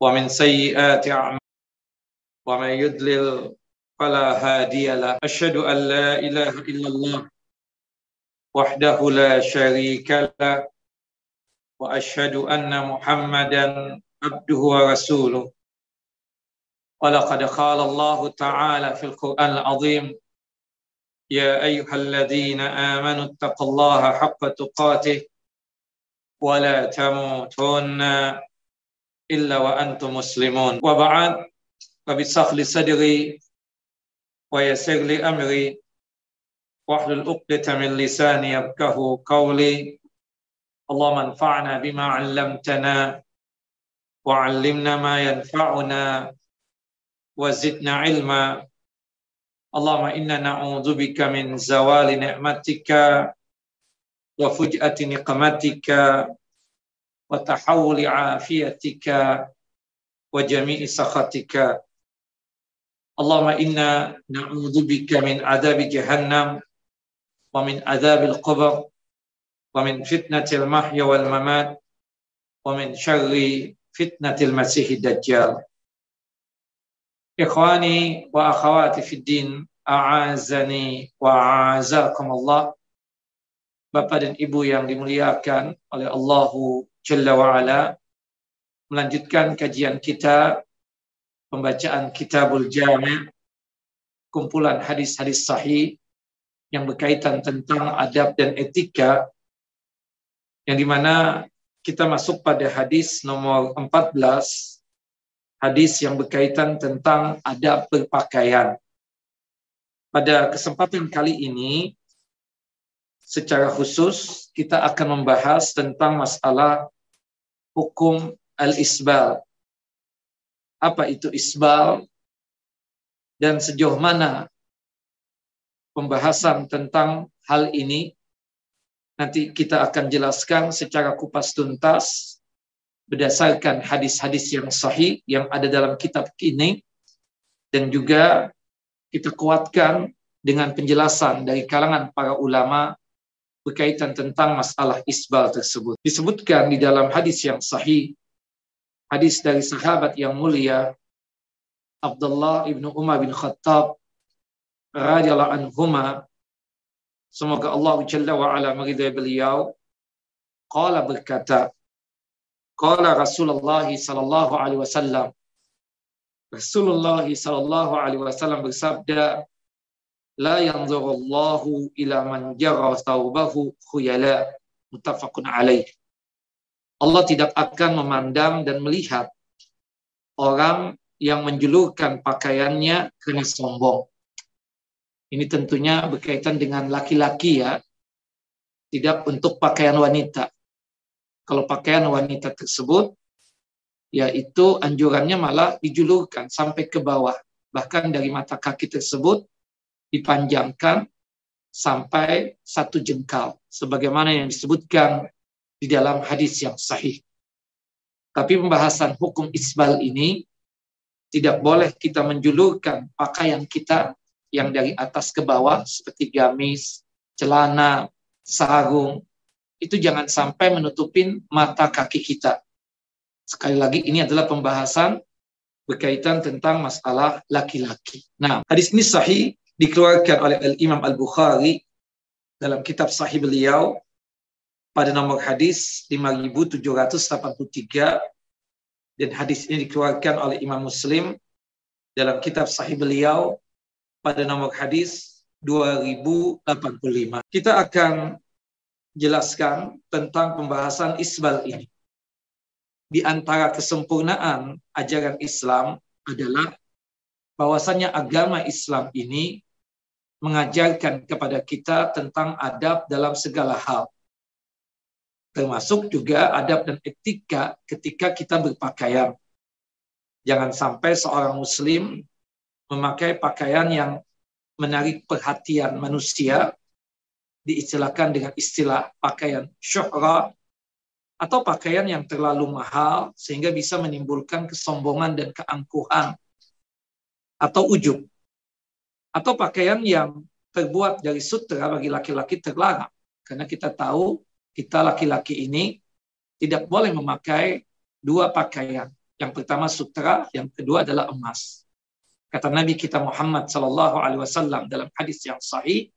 ومن سيئات أعمالنا ومن يضلل فلا هادي له. أشهد أن لا إله إلا الله وحده لا شريك له وأشهد أن محمدا عبده ورسوله. ولقد قال الله تعالى في القرآن العظيم يا أيها الذين آمنوا اتقوا الله حق تقاته ولا تموتن إلا وأنتم مسلمون وبعد فبصح لصدري ويسر لي أمري واحلل عقدة من لساني يفقه قولي اللهم انفعنا بما علمتنا وعلمنا ما ينفعنا وزدنا علما اللهم إنا نعوذ بك من زوال نعمتك وفجأة نقمتك وتحول عافيتك وجميع سخطك اللهم إنا نعوذ بك من عذاب جهنم ومن عذاب القبر ومن فتنة المحيا والممات ومن شر فتنة المسيح الدجال إخواني وأخواتي في الدين أعازني وأعزكم الله Bapak dan Ibu yang dimuliakan oleh Allahu Jalla wa'ala melanjutkan kajian kita pembacaan Kitabul Jami' kumpulan hadis-hadis sahih yang berkaitan tentang adab dan etika yang di mana kita masuk pada hadis nomor 14 hadis yang berkaitan tentang adab berpakaian. Pada kesempatan kali ini secara khusus kita akan membahas tentang masalah hukum al-isbal. Apa itu isbal? Dan sejauh mana pembahasan tentang hal ini? Nanti kita akan jelaskan secara kupas tuntas berdasarkan hadis-hadis yang sahih yang ada dalam kitab ini. Dan juga kita kuatkan dengan penjelasan dari kalangan para ulama berkaitan tentang masalah isbal tersebut. Disebutkan di dalam hadis yang sahih, hadis dari sahabat yang mulia, Abdullah ibnu Umar bin Khattab radhiyallahu anhuma semoga Allah Jalla wa ala meridai beliau qala berkata qala Rasulullah sallallahu alaihi wasallam Rasulullah sallallahu alaihi wasallam bersabda la yanzurullahu ila man jarra thawbahu khuyala muttafaqun alaih Allah tidak akan memandang dan melihat orang yang menjulurkan pakaiannya karena sombong. Ini tentunya berkaitan dengan laki-laki ya, tidak untuk pakaian wanita. Kalau pakaian wanita tersebut, yaitu anjurannya malah dijulurkan sampai ke bawah. Bahkan dari mata kaki tersebut dipanjangkan sampai satu jengkal sebagaimana yang disebutkan di dalam hadis yang sahih. Tapi pembahasan hukum isbal ini tidak boleh kita menjulurkan pakaian kita yang dari atas ke bawah seperti gamis, celana, sarung. Itu jangan sampai menutupin mata kaki kita. Sekali lagi ini adalah pembahasan berkaitan tentang masalah laki-laki. Nah, hadis ini sahih dikeluarkan oleh Al-Imam Al-Bukhari dalam kitab sahih beliau pada nomor hadis 5783 dan hadis ini dikeluarkan oleh Imam Muslim dalam kitab sahih beliau pada nomor hadis 2085. Kita akan jelaskan tentang pembahasan isbal ini. Di antara kesempurnaan ajaran Islam adalah bahwasannya agama Islam ini mengajarkan kepada kita tentang adab dalam segala hal. Termasuk juga adab dan etika ketika kita berpakaian. Jangan sampai seorang muslim memakai pakaian yang menarik perhatian manusia, diistilahkan dengan istilah pakaian syuhra, atau pakaian yang terlalu mahal sehingga bisa menimbulkan kesombongan dan keangkuhan atau ujub atau pakaian yang terbuat dari sutra bagi laki-laki terlarang. Karena kita tahu kita laki-laki ini tidak boleh memakai dua pakaian. Yang pertama sutra, yang kedua adalah emas. Kata Nabi kita Muhammad sallallahu alaihi wasallam dalam hadis yang sahih,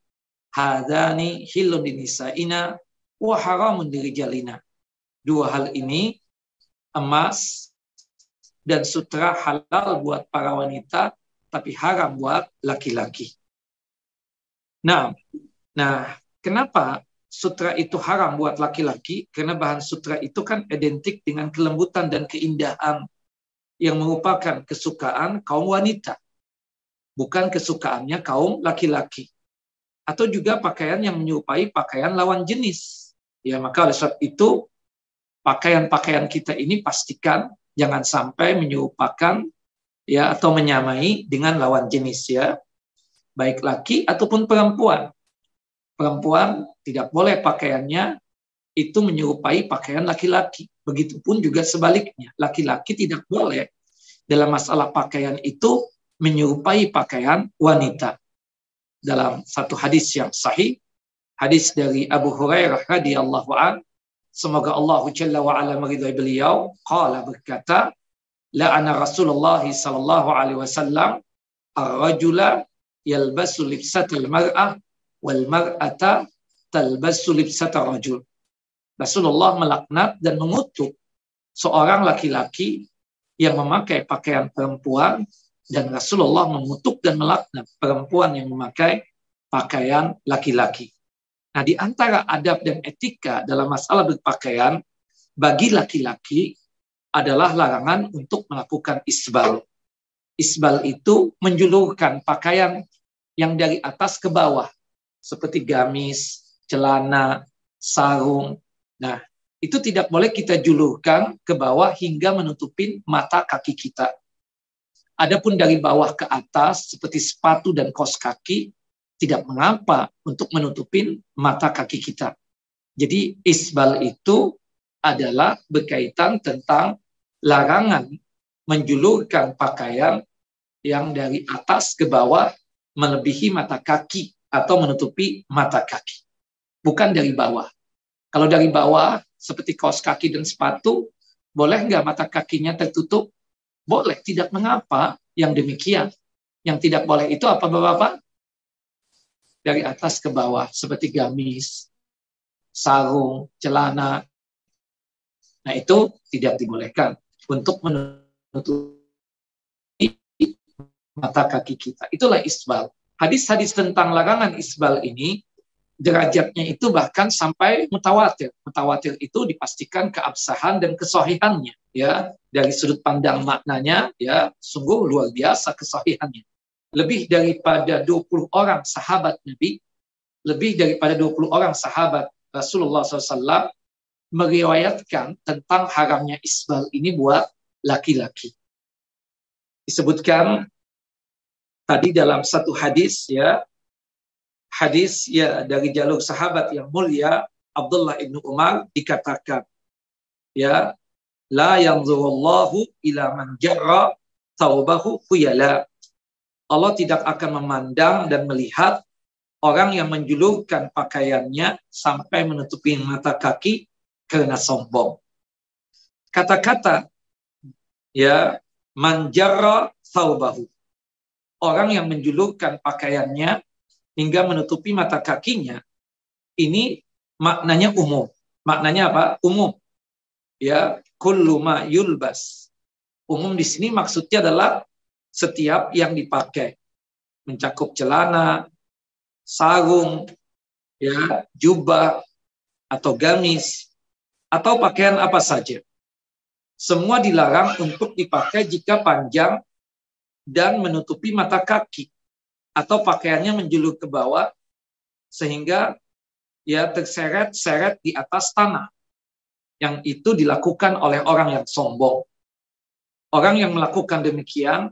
"Hadani hilun dinisa'ina wa haramun dirijalina." Dua hal ini emas dan sutra halal buat para wanita tapi haram buat laki-laki. Nah, nah, kenapa sutra itu haram buat laki-laki? Karena bahan sutra itu kan identik dengan kelembutan dan keindahan yang merupakan kesukaan kaum wanita bukan kesukaannya kaum laki-laki. Atau juga pakaian yang menyerupai pakaian lawan jenis. Ya, maka oleh sebab itu pakaian-pakaian kita ini pastikan jangan sampai menyerupakan ya atau menyamai dengan lawan jenis ya. Baik laki ataupun perempuan. Perempuan tidak boleh pakaiannya itu menyerupai pakaian laki-laki. Begitupun juga sebaliknya. Laki-laki tidak boleh dalam masalah pakaian itu menyerupai pakaian wanita. Dalam satu hadis yang sahih, hadis dari Abu Hurairah radhiyallahu an, semoga Allah Jalla wa ala meridai beliau, qala berkata, la'ana Rasulullah sallallahu alaihi wasallam ar-rajula yalbasu libsatal mar'ah wal mar'ata talbasu libsata rajul. Rasulullah melaknat dan mengutuk seorang laki-laki yang memakai pakaian perempuan dan Rasulullah mengutuk dan melaknat perempuan yang memakai pakaian laki-laki. Nah, di antara adab dan etika dalam masalah berpakaian bagi laki-laki adalah larangan untuk melakukan isbal. Isbal itu menjulurkan pakaian yang dari atas ke bawah, seperti gamis, celana, sarung. Nah, itu tidak boleh kita julurkan ke bawah hingga menutupin mata kaki kita. Adapun dari bawah ke atas seperti sepatu dan kos kaki tidak mengapa untuk menutupin mata kaki kita. Jadi isbal itu adalah berkaitan tentang larangan menjulurkan pakaian yang dari atas ke bawah melebihi mata kaki atau menutupi mata kaki. Bukan dari bawah. Kalau dari bawah seperti kaos kaki dan sepatu, boleh nggak mata kakinya tertutup? Boleh, tidak mengapa yang demikian. Yang tidak boleh itu apa Bapak-Bapak? Dari atas ke bawah, seperti gamis, sarung, celana. Nah itu tidak dibolehkan untuk menutupi mata kaki kita. Itulah isbal. Hadis-hadis tentang larangan isbal ini derajatnya itu bahkan sampai mutawatir. Mutawatir itu dipastikan keabsahan dan kesohihannya ya dari sudut pandang maknanya ya sungguh luar biasa kesohihannya. Lebih daripada 20 orang sahabat Nabi, lebih daripada 20 orang sahabat Rasulullah SAW meriwayatkan tentang haramnya isbal ini buat laki-laki. Disebutkan tadi dalam satu hadis ya hadis ya dari jalur sahabat yang mulia Abdullah ibnu Umar dikatakan ya la yanzurullahu ila man jarra taubahu khuyala Allah tidak akan memandang dan melihat orang yang menjulurkan pakaiannya sampai menutupi mata kaki karena sombong. Kata-kata ya manjara taubahu. Orang yang menjulurkan pakaiannya hingga menutupi mata kakinya, ini maknanya umum. Maknanya apa? Umum. Ya, kullu ma yulbas. Umum di sini maksudnya adalah setiap yang dipakai. Mencakup celana, sarung, ya, jubah atau gamis atau pakaian apa saja. Semua dilarang untuk dipakai jika panjang dan menutupi mata kaki atau pakaiannya menjulur ke bawah sehingga ya terseret-seret di atas tanah. Yang itu dilakukan oleh orang yang sombong. Orang yang melakukan demikian,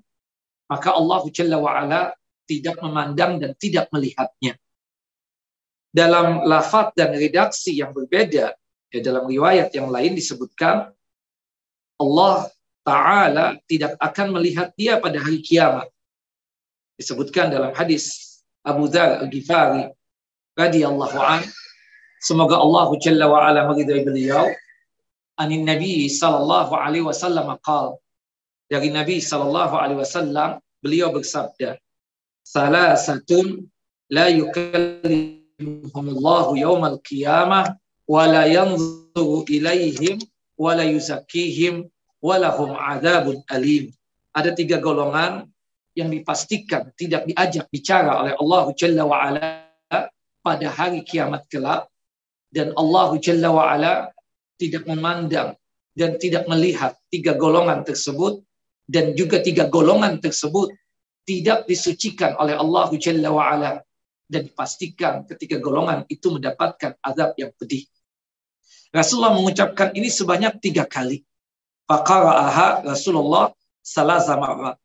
maka Allah Jalla wa'ala tidak memandang dan tidak melihatnya. Dalam lafat dan redaksi yang berbeda, ya dalam riwayat yang lain disebutkan, Allah Ta'ala tidak akan melihat dia pada hari kiamat. Disebutkan dalam hadis Abu Dzar Al-Ghifari radhiyallahu an semoga Allah Jalla wa ala meridai beliau. Anin Nabi sallallahu alaihi wasallam qal dari Nabi Shallallahu Alaihi Wasallam beliau bersabda salah satu la yukallimuhumullahu yawmal qiyamah wa la yanzuru ilaihim wa la yuzakkihim wa lahum adzabun alim ada tiga golongan yang dipastikan tidak diajak bicara oleh Allah Jalla wa pada hari kiamat kelak dan Allah Jalla wa tidak memandang dan tidak melihat tiga golongan tersebut dan juga tiga golongan tersebut tidak disucikan oleh Allah Jalla wa dan dipastikan ketika golongan itu mendapatkan azab yang pedih. Rasulullah mengucapkan ini sebanyak tiga kali. Faqara'aha Rasulullah salah zamarat.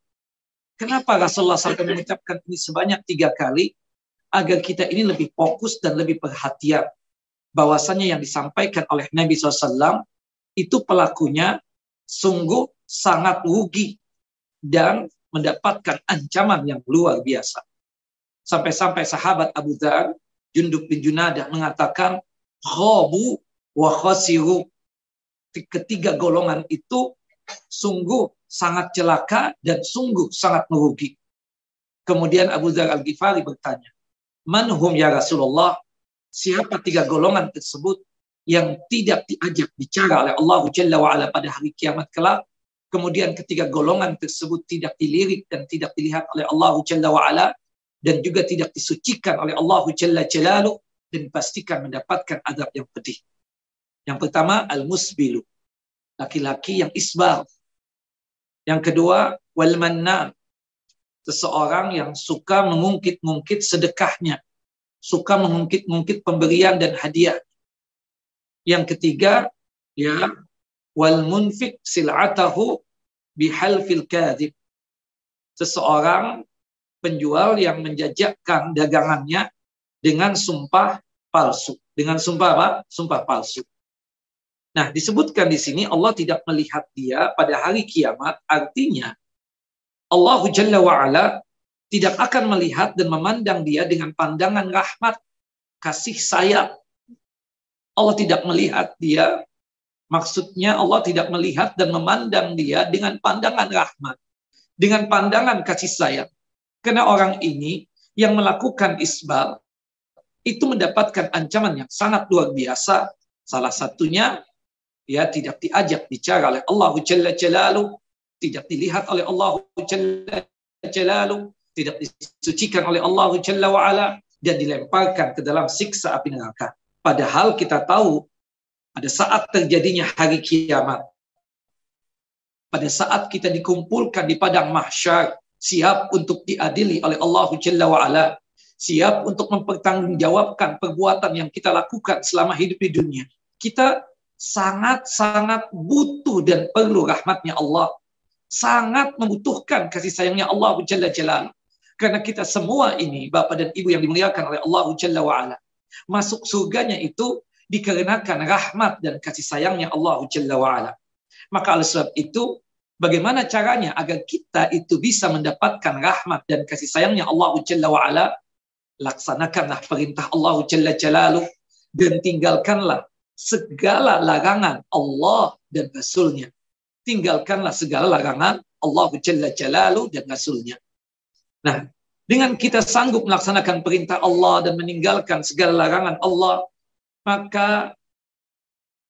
Kenapa Rasulullah sampai mengucapkan ini sebanyak tiga kali? Agar kita ini lebih fokus dan lebih perhatian. Bahwasannya yang disampaikan oleh Nabi SAW itu pelakunya sungguh sangat rugi dan mendapatkan ancaman yang luar biasa. Sampai-sampai sahabat Abu Dhar, Junduk bin Junadah mengatakan, Khobu wa khosiru. Ketiga golongan itu sungguh sangat celaka dan sungguh sangat merugi. Kemudian Abu Dhar Al-Ghifari bertanya, Manhum ya Rasulullah? Siapa tiga golongan tersebut yang tidak diajak bicara oleh Allah Jalla wa'ala pada hari kiamat kelak kemudian ketiga golongan tersebut tidak dilirik dan tidak dilihat oleh Allah Jalla wa'ala dan juga tidak disucikan oleh Allah Jalla Jalalu dan dipastikan mendapatkan adab yang pedih. Yang pertama al-musbilu, laki-laki yang isbal. Yang kedua wal mannan, seseorang yang suka mengungkit-ungkit sedekahnya, suka mengungkit-ungkit pemberian dan hadiah. Yang ketiga, ya, wal munfik sil'atahu bihalfil kadhib. Seseorang penjual yang menjajakkan dagangannya dengan sumpah palsu. Dengan sumpah apa? Sumpah palsu. Nah, disebutkan di sini Allah tidak melihat dia pada hari kiamat. Artinya, Allah Jalla wa'ala tidak akan melihat dan memandang dia dengan pandangan rahmat, kasih sayang, Allah tidak melihat dia. Maksudnya Allah tidak melihat dan memandang dia dengan pandangan rahmat. Dengan pandangan kasih sayang. Karena orang ini yang melakukan isbal itu mendapatkan ancaman yang sangat luar biasa. Salah satunya ya tidak diajak bicara oleh Allah Jalla Jalalu, tidak dilihat oleh Allah Jalla Jalalu, tidak disucikan oleh Allah Jalla wa'ala, dan dilemparkan ke dalam siksa api neraka. Padahal kita tahu pada saat terjadinya hari kiamat, pada saat kita dikumpulkan di padang mahsyar, siap untuk diadili oleh Allah Jalla wa'ala, siap untuk mempertanggungjawabkan perbuatan yang kita lakukan selama hidup di dunia. Kita sangat-sangat butuh dan perlu rahmatnya Allah. Sangat membutuhkan kasih sayangnya Allah Jalla Jalla. Karena kita semua ini, Bapak dan Ibu yang dimuliakan oleh Allah Jalla wa'ala, Masuk surganya itu dikarenakan rahmat dan kasih sayangnya Allah Jalla wa'ala. Maka oleh sebab itu, bagaimana caranya agar kita itu bisa mendapatkan rahmat dan kasih sayangnya Allah Jalla wa'ala? Laksanakanlah perintah Allah Jalla Jalaluh dan tinggalkanlah segala larangan Allah dan Rasulnya. Tinggalkanlah segala larangan Allah Jalla Jalaluh dan Rasulnya. Nah, dengan kita sanggup melaksanakan perintah Allah dan meninggalkan segala larangan Allah, maka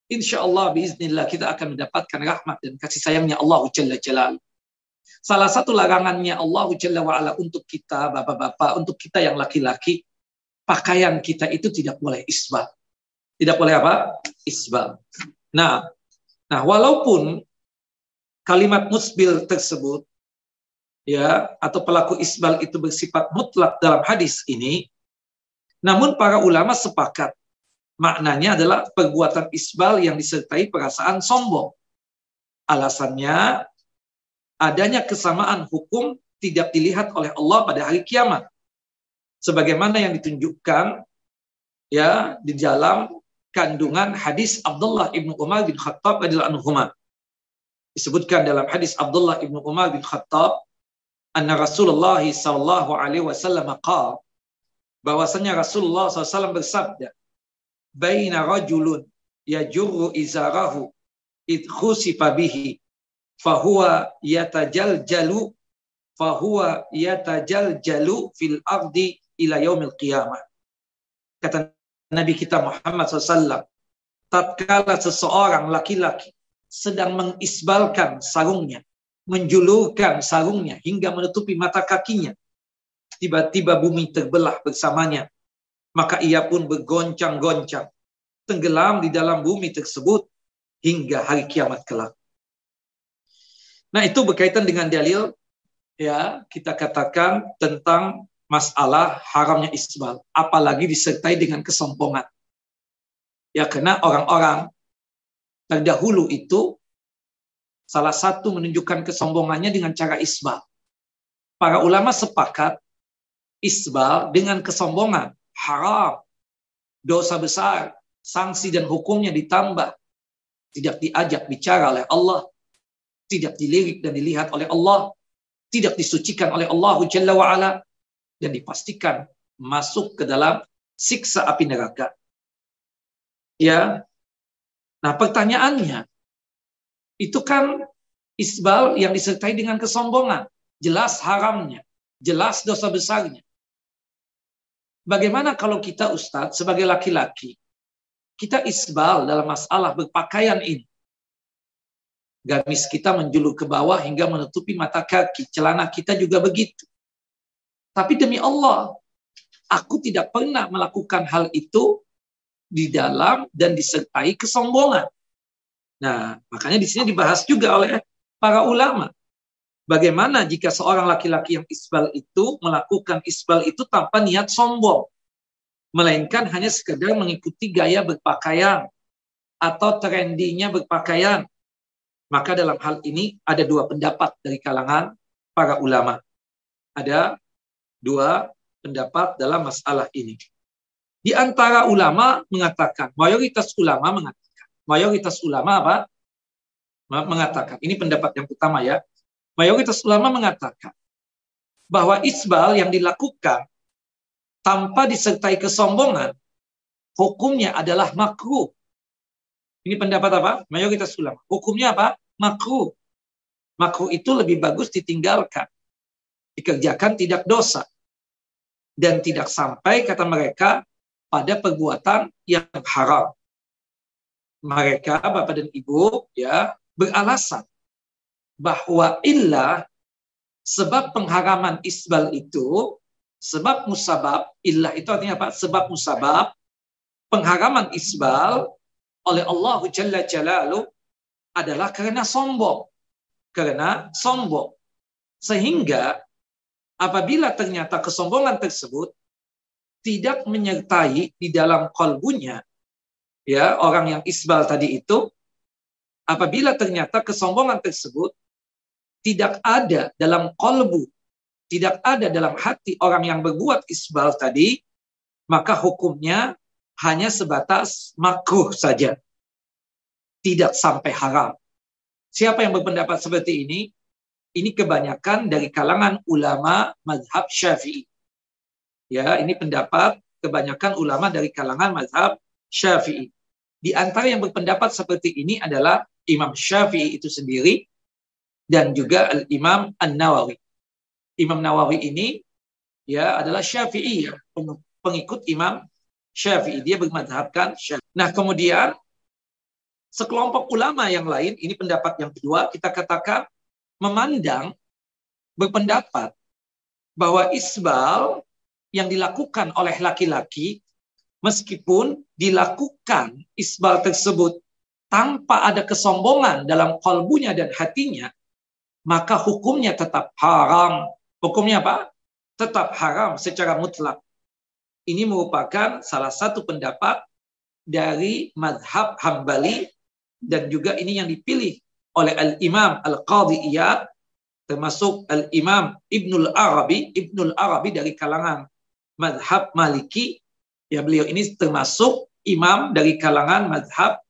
insya Allah biiznillah kita akan mendapatkan rahmat dan kasih sayangnya Allah Jalla. Salah satu larangannya Allah Jalla wa'ala untuk kita, bapak-bapak, untuk kita yang laki-laki, pakaian kita itu tidak boleh isbal. Tidak boleh apa? Isbal. Nah, nah walaupun kalimat musbil tersebut ya atau pelaku isbal itu bersifat mutlak dalam hadis ini namun para ulama sepakat maknanya adalah perbuatan isbal yang disertai perasaan sombong alasannya adanya kesamaan hukum tidak dilihat oleh Allah pada hari kiamat sebagaimana yang ditunjukkan ya di dalam kandungan hadis Abdullah ibnu Umar bin Khattab radhiyallahu anhu disebutkan dalam hadis Abdullah ibnu Umar bin Khattab anna Rasulullah sallallahu alaihi wasallam qala bahwasanya Rasulullah SAW bersabda baina rajulun yajurru izarahu id khusifa bihi fahuwa yatajal jalu fahuwa yatajal jalu fil ardi ila yaumil qiyamah. Kata Nabi kita Muhammad SAW, tatkala seseorang laki-laki sedang mengisbalkan sarungnya, menjulurkan sarungnya hingga menutupi mata kakinya, tiba-tiba bumi terbelah bersamanya, maka ia pun bergoncang-goncang, tenggelam di dalam bumi tersebut hingga hari kiamat kelak. Nah, itu berkaitan dengan dalil ya, kita katakan tentang masalah haramnya isbal, apalagi disertai dengan kesombongan. Ya, karena orang-orang terdahulu itu salah satu menunjukkan kesombongannya dengan cara isbal. Para ulama sepakat isbal dengan kesombongan haram, dosa besar, sanksi dan hukumnya ditambah. Tidak diajak bicara oleh Allah, tidak dilirik dan dilihat oleh Allah, tidak disucikan oleh Allah Jalla wa'ala, dan dipastikan masuk ke dalam siksa api neraka. Ya, nah pertanyaannya, itu kan isbal yang disertai dengan kesombongan, jelas haramnya, jelas dosa besarnya. Bagaimana kalau kita Ustadz sebagai laki-laki, kita isbal dalam masalah berpakaian ini. Gamis kita menjulur ke bawah hingga menutupi mata kaki. Celana kita juga begitu. Tapi demi Allah, aku tidak pernah melakukan hal itu di dalam dan disertai kesombongan. Nah, makanya di sini dibahas juga oleh para ulama. Bagaimana jika seorang laki-laki yang isbal itu melakukan isbal itu tanpa niat sombong? Melainkan hanya sekedar mengikuti gaya berpakaian atau trendinya berpakaian maka dalam hal ini ada dua pendapat dari kalangan para ulama. Ada dua pendapat dalam masalah ini. Di antara ulama mengatakan, mayoritas ulama mengatakan, mayoritas ulama apa? Mengatakan, ini pendapat yang pertama ya. Mayoritas ulama mengatakan bahwa isbal yang dilakukan tanpa disertai kesombongan, hukumnya adalah makruh. Ini pendapat apa? Mayoritas ulama. Hukumnya apa? makruh. Makruh itu lebih bagus ditinggalkan. Dikerjakan tidak dosa. Dan tidak sampai, kata mereka, pada perbuatan yang haram. Mereka, Bapak dan Ibu, ya beralasan bahwa illah sebab pengharaman isbal itu sebab musabab illah itu artinya apa sebab musabab pengharaman isbal oleh Allah Jalla Jalaluh adalah karena sombong. Karena sombong. Sehingga apabila ternyata kesombongan tersebut tidak menyertai di dalam kolbunya, ya orang yang isbal tadi itu, apabila ternyata kesombongan tersebut tidak ada dalam kolbu, tidak ada dalam hati orang yang berbuat isbal tadi, maka hukumnya hanya sebatas makruh saja tidak sampai haram. Siapa yang berpendapat seperti ini? Ini kebanyakan dari kalangan ulama mazhab Syafi'i. Ya, ini pendapat kebanyakan ulama dari kalangan mazhab Syafi'i. Di antara yang berpendapat seperti ini adalah Imam Syafi'i itu sendiri dan juga Imam An-Nawawi. Imam Nawawi ini ya adalah Syafi'i ya, pengikut Imam Syafi'i. Dia bermadhabkan Syafi'i. Nah, kemudian sekelompok ulama yang lain, ini pendapat yang kedua, kita katakan memandang, berpendapat bahwa isbal yang dilakukan oleh laki-laki, meskipun dilakukan isbal tersebut tanpa ada kesombongan dalam kalbunya dan hatinya, maka hukumnya tetap haram. Hukumnya apa? Tetap haram secara mutlak. Ini merupakan salah satu pendapat dari madhab Hambali dan juga ini yang dipilih oleh Al-Imam Al-Qadhi Iyad termasuk Al-Imam Ibnul Arabi. Ibnul Arabi dari kalangan madhab Maliki. Ya beliau ini termasuk imam dari kalangan madhab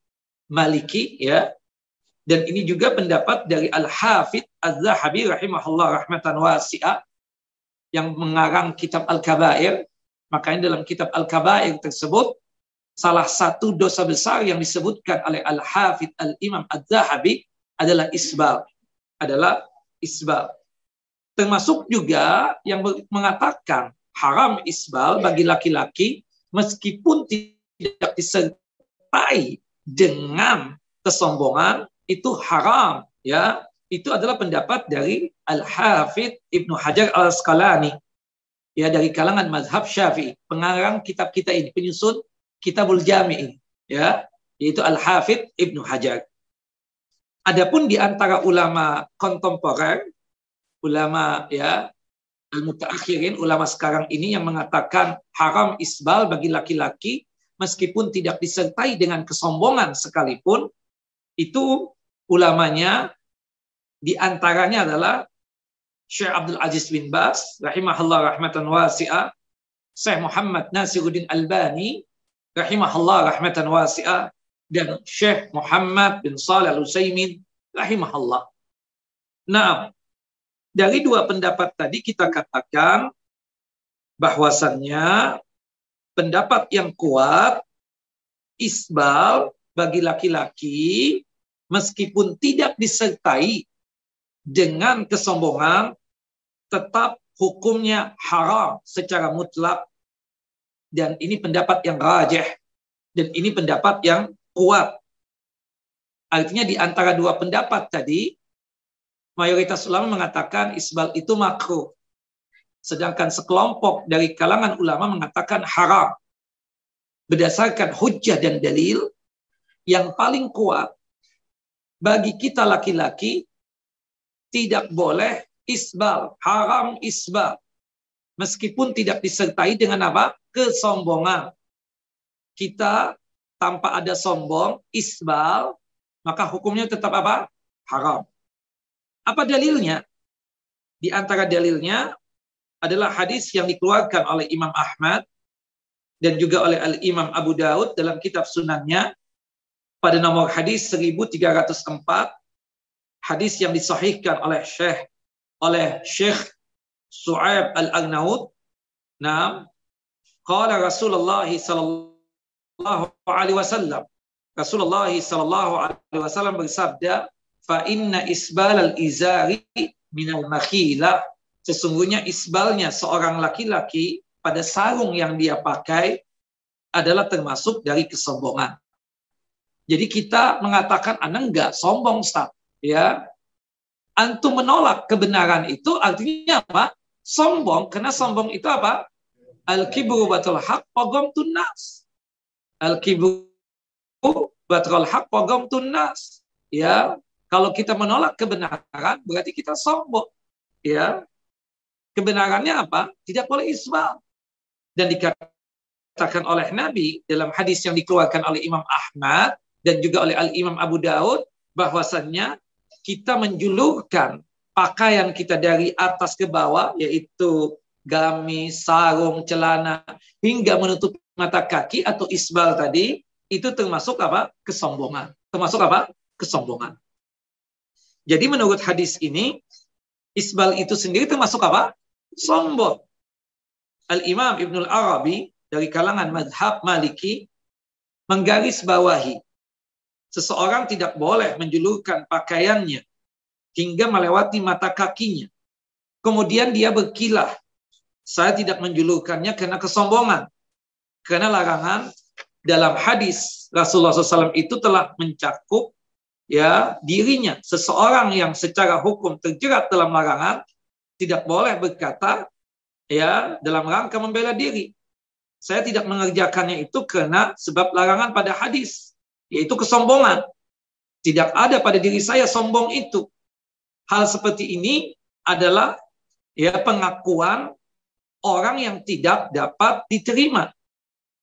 Maliki ya. Dan ini juga pendapat dari Al-Hafidh Az-Zahabi rahimahullah rahmatan wasi'ah yang mengarang kitab Al-Kabair. Makanya dalam kitab Al-Kabair tersebut salah satu dosa besar yang disebutkan oleh Al-Hafidh Al-Imam Az-Zahabi adalah isbal. adalah isbal. Termasuk juga yang mengatakan haram isbal bagi laki-laki meskipun tidak disertai dengan kesombongan itu haram ya itu adalah pendapat dari Al-Hafidh Ibnu Hajar Al-Asqalani ya dari kalangan mazhab Syafi'i, pengarang kitab kita ini, penyusun Kitabul Jami ya, yaitu Al-Hafidh Ibnu Hajar. Adapun di antara ulama kontemporer, ulama ya al-mutaakhirin, ulama sekarang ini yang mengatakan haram isbal bagi laki-laki meskipun tidak disertai dengan kesombongan sekalipun, itu ulamanya di antaranya adalah Syekh Abdul Aziz bin Bas, rahimahullah rahmatan wasi'ah, Syekh Muhammad Nasiruddin Albani, rahimahullah rahmatan wasi'ah, dan Syekh Muhammad bin Salih Al-Utsaimin, rahimahullah. Nah, dari dua pendapat tadi kita katakan bahwasannya pendapat yang kuat isbal bagi laki-laki meskipun tidak disertai dengan kesombongan tetap hukumnya haram secara mutlak. Dan ini pendapat yang rajih. Dan ini pendapat yang kuat. Artinya di antara dua pendapat tadi mayoritas ulama mengatakan isbal itu makruh. Sedangkan sekelompok dari kalangan ulama mengatakan haram. Berdasarkan hujah dan dalil yang paling kuat bagi kita laki-laki tidak boleh isbal, haram isbal. Meskipun tidak disertai dengan apa? Kesombongan. Kita tanpa ada sombong, isbal, maka hukumnya tetap apa? Haram. Apa dalilnya? Di antara dalilnya adalah hadis yang dikeluarkan oleh Imam Ahmad dan juga oleh Al-Imam Abu Daud dalam kitab sunannya pada nomor hadis 1304 hadis yang disahihkan oleh Syekh oleh Syekh Su'aib Al-Agnaud. Nah, qala Rasulullah sallallahu alaihi wasallam. Rasulullah sallallahu alaihi wasallam bersabda, "Fa inna isbal al-izari minal makhila." Sesungguhnya isbalnya seorang laki-laki pada sarung yang dia pakai adalah termasuk dari kesombongan. Jadi kita mengatakan, anak enggak sombong, Ustaz ya antum menolak kebenaran itu artinya apa? Sombong, karena sombong itu apa? Al-kibru batul haq pogom tunas. Al-kibru batul haq pogom tunas. Ya, kalau kita menolak kebenaran berarti kita sombong. Ya, kebenarannya apa? Tidak boleh isbal. Dan dikatakan oleh Nabi dalam hadis yang dikeluarkan oleh Imam Ahmad dan juga oleh Al Imam Abu Daud bahwasannya kita menjulurkan pakaian kita dari atas ke bawah, yaitu gamis, sarung, celana, hingga menutup mata kaki atau isbal tadi, itu termasuk apa? Kesombongan. Termasuk apa? Kesombongan. Jadi menurut hadis ini, isbal itu sendiri termasuk apa? Sombong. Al-Imam Ibnul Arabi dari kalangan madhab maliki menggaris bawahi seseorang tidak boleh menjulurkan pakaiannya hingga melewati mata kakinya. Kemudian dia berkilah. Saya tidak menjulurkannya karena kesombongan. Karena larangan dalam hadis Rasulullah SAW itu telah mencakup ya dirinya. Seseorang yang secara hukum terjerat dalam larangan tidak boleh berkata ya dalam rangka membela diri. Saya tidak mengerjakannya itu karena sebab larangan pada hadis yaitu kesombongan. Tidak ada pada diri saya sombong itu. Hal seperti ini adalah ya pengakuan orang yang tidak dapat diterima.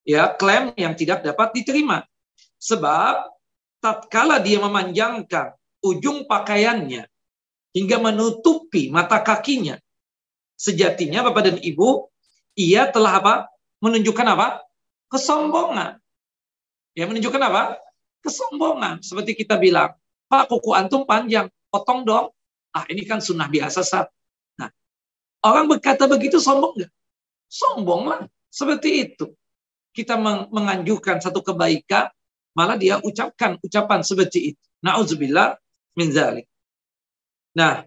Ya, klaim yang tidak dapat diterima. Sebab tatkala dia memanjangkan ujung pakaiannya hingga menutupi mata kakinya, sejatinya Bapak dan Ibu, ia telah apa? Menunjukkan apa? Kesombongan. Ya, menunjukkan apa? kesombongan. Seperti kita bilang, Pak kuku antum panjang, potong dong. Ah ini kan sunnah biasa saat. Orang berkata begitu sombong nggak? Sombong lah. Seperti itu. Kita menganjurkan satu kebaikan, malah dia ucapkan ucapan seperti itu. Nauzubillah min zalik. Nah,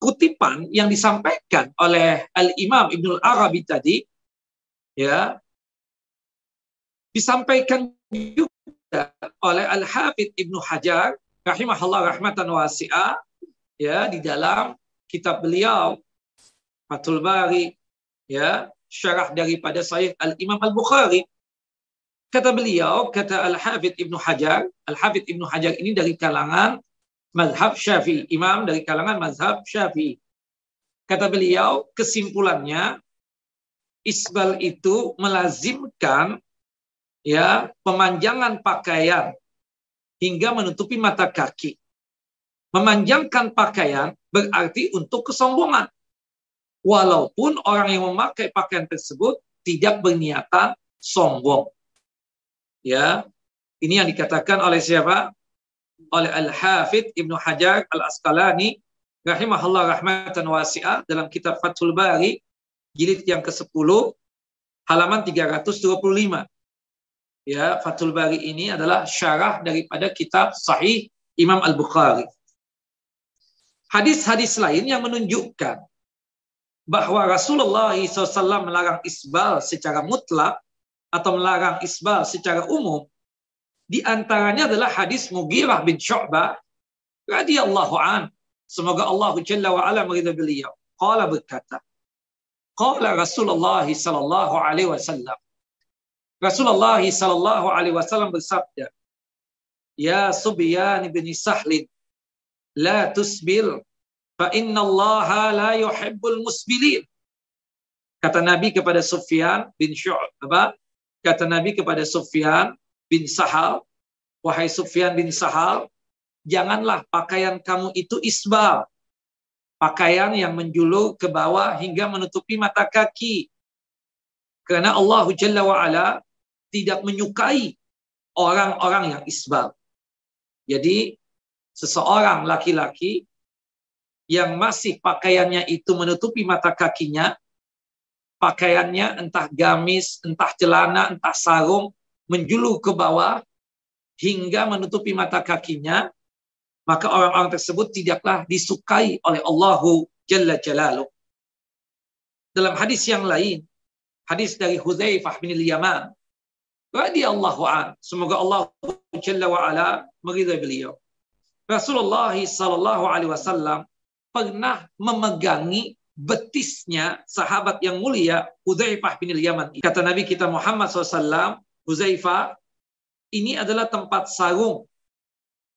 kutipan yang disampaikan oleh Al-Imam Ibnul Arabi tadi ya disampaikan juga oleh Al-Hafidh Ibnu Hajar rahimahullah rahmatan wasi'ah ya di dalam kitab beliau Fathul Bari ya syarah daripada Sahih Al-Imam Al-Bukhari kata beliau kata Al-Hafidh Ibnu Hajar Al-Hafidh Ibnu Hajar ini dari kalangan mazhab Syafi'i, imam dari kalangan mazhab Syafi'i. Kata beliau, kesimpulannya isbal itu melazimkan ya pemanjangan pakaian hingga menutupi mata kaki. Memanjangkan pakaian berarti untuk kesombongan. Walaupun orang yang memakai pakaian tersebut tidak berniatan sombong. Ya, ini yang dikatakan oleh siapa? oleh Al-Hafidh Ibnu Hajar Al-Asqalani rahimahullah rahmatan wasi'ah dalam kitab Fathul Bari jilid yang ke-10 halaman 325. Ya, Fathul Bari ini adalah syarah daripada kitab Sahih Imam Al-Bukhari. Hadis-hadis lain yang menunjukkan bahwa Rasulullah SAW melarang isbal secara mutlak atau melarang isbal secara umum di antaranya adalah hadis Mughirah bin Syu'bah radhiyallahu an. Semoga Allah Jalla wa ala meridai beliau. Qala berkata, Qala Rasulullah sallallahu alaihi wasallam. Rasulullah sallallahu alaihi wasallam bersabda, Ya Subyan bin Sahlin, la tusbil fa inna Allah la yuhibbul musbilin. Kata Nabi kepada Sufyan bin Syu'bah, kata Nabi kepada Sufyan bin Sahal, wahai Sufyan bin Sahal, janganlah pakaian kamu itu isbal. Pakaian yang menjulur ke bawah hingga menutupi mata kaki. Karena Allah Jalla wa'ala tidak menyukai orang-orang yang isbal. Jadi, seseorang laki-laki yang masih pakaiannya itu menutupi mata kakinya, pakaiannya entah gamis, entah celana, entah sarung, menjulur ke bawah hingga menutupi mata kakinya, maka orang-orang tersebut tidaklah disukai oleh Allahu Jalla Jalaluh. Dalam hadis yang lain, hadis dari Hudzaifah bin Yaman, radhiyallahu an, semoga Allah Jalla wa ala meridai beliau. Rasulullah sallallahu alaihi wasallam pernah memegangi betisnya sahabat yang mulia Hudzaifah bin Yaman. Kata Nabi kita Muhammad SAW, Huzaifah, ini adalah tempat sarung,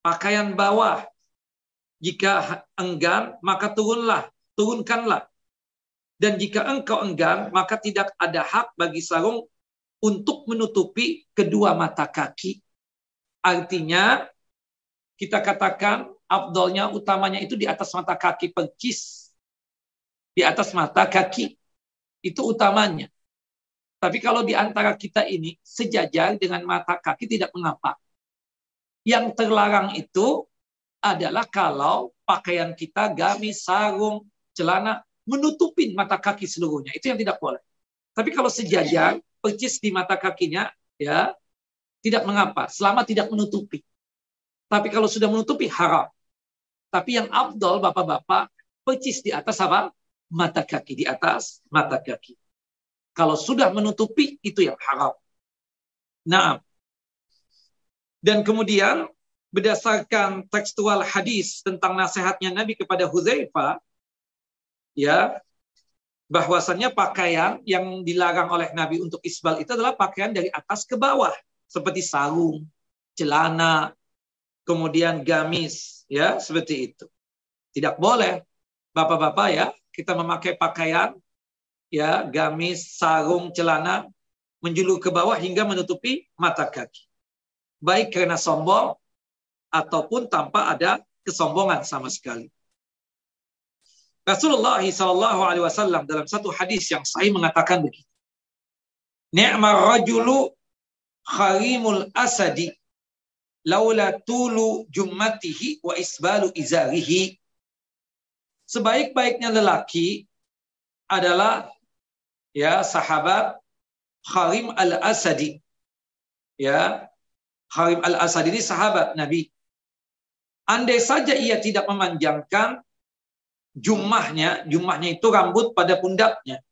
pakaian bawah. Jika enggan, maka turunlah, turunkanlah. Dan jika engkau enggan, maka tidak ada hak bagi sarung untuk menutupi kedua mata kaki. Artinya, kita katakan abdolnya utamanya itu di atas mata kaki percis. Di atas mata kaki. Itu utamanya. Tapi kalau di antara kita ini sejajar dengan mata kaki tidak mengapa. Yang terlarang itu adalah kalau pakaian kita gamis, sarung, celana menutupin mata kaki seluruhnya. Itu yang tidak boleh. Tapi kalau sejajar, percis di mata kakinya, ya tidak mengapa. Selama tidak menutupi. Tapi kalau sudah menutupi, haram. Tapi yang abdol, bapak-bapak, percis di atas apa? Mata kaki. Di atas mata kaki. Kalau sudah menutupi, itu yang haram. Nah, dan kemudian berdasarkan tekstual hadis tentang nasihatnya Nabi kepada Hudzaifah, ya, bahwasannya pakaian yang dilarang oleh Nabi untuk isbal itu adalah pakaian dari atas ke bawah, seperti sarung, celana, kemudian gamis, ya, seperti itu. Tidak boleh, bapak-bapak ya, kita memakai pakaian ya gamis, sarung, celana menjulur ke bawah hingga menutupi mata kaki. Baik karena sombong ataupun tanpa ada kesombongan sama sekali. Rasulullah Alaihi Wasallam dalam satu hadis yang sahih mengatakan begitu. Ni'mar rajulu kharimul asadi laula tulu jummatihi wa isbalu izarihi. Sebaik-baiknya lelaki adalah ya sahabat Kharim al-Asadi. Ya, Kharim al-Asadi ini sahabat Nabi. Andai saja ia tidak memanjangkan jumahnya, jumahnya itu rambut pada pundaknya.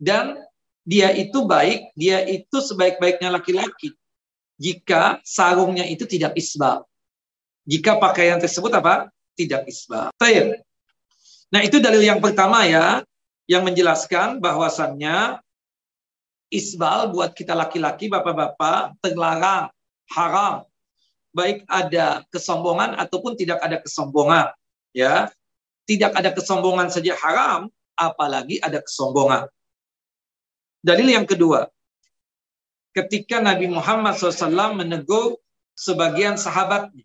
Dan dia itu baik, dia itu sebaik-baiknya laki-laki. Jika sarungnya itu tidak isbal. Jika pakaian tersebut apa? Tidak isbal. Baik. Nah itu dalil yang pertama ya, yang menjelaskan bahwasannya isbal buat kita laki-laki, bapak-bapak, terlarang, haram baik ada kesombongan ataupun tidak ada kesombongan ya tidak ada kesombongan saja haram apalagi ada kesombongan dalil yang kedua ketika Nabi Muhammad SAW menegur sebagian sahabatnya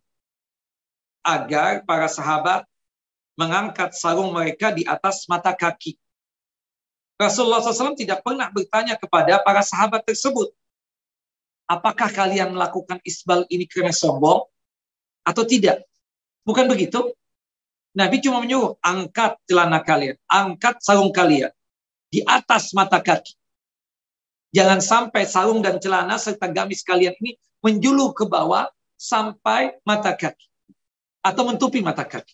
agar para sahabat mengangkat sarung mereka di atas mata kaki Rasulullah SAW tidak pernah bertanya kepada para sahabat tersebut apakah kalian melakukan isbal ini karena sombong atau tidak? Bukan begitu. Nabi cuma menyuruh, angkat celana kalian, angkat sarung kalian di atas mata kaki. Jangan sampai sarung dan celana serta gamis kalian ini menjulur ke bawah sampai mata kaki. Atau menutupi mata kaki.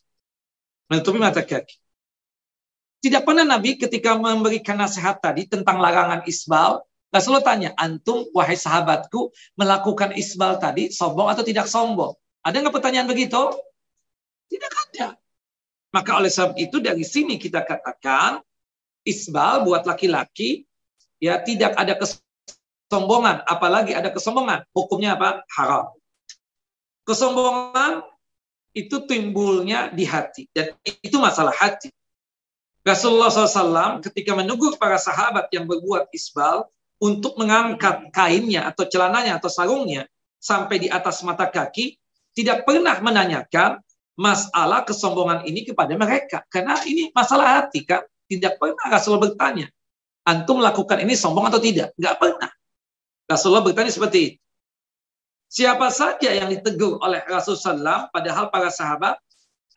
Menutupi mata kaki. Tidak pernah Nabi ketika memberikan nasihat tadi tentang larangan isbal, Rasulullah tanya, antum wahai sahabatku melakukan isbal tadi sombong atau tidak sombong? Ada nggak pertanyaan begitu? Tidak ada. Maka oleh sebab itu dari sini kita katakan isbal buat laki-laki ya tidak ada kesombongan, apalagi ada kesombongan. Hukumnya apa? Haram. Kesombongan itu timbulnya di hati dan itu masalah hati. Rasulullah SAW ketika menegur para sahabat yang berbuat isbal, untuk mengangkat kainnya atau celananya atau sarungnya sampai di atas mata kaki tidak pernah menanyakan masalah kesombongan ini kepada mereka karena ini masalah hati kan tidak pernah Rasulullah bertanya antum melakukan ini sombong atau tidak nggak pernah Rasulullah bertanya seperti itu siapa saja yang ditegur oleh Rasulullah SAW padahal para sahabat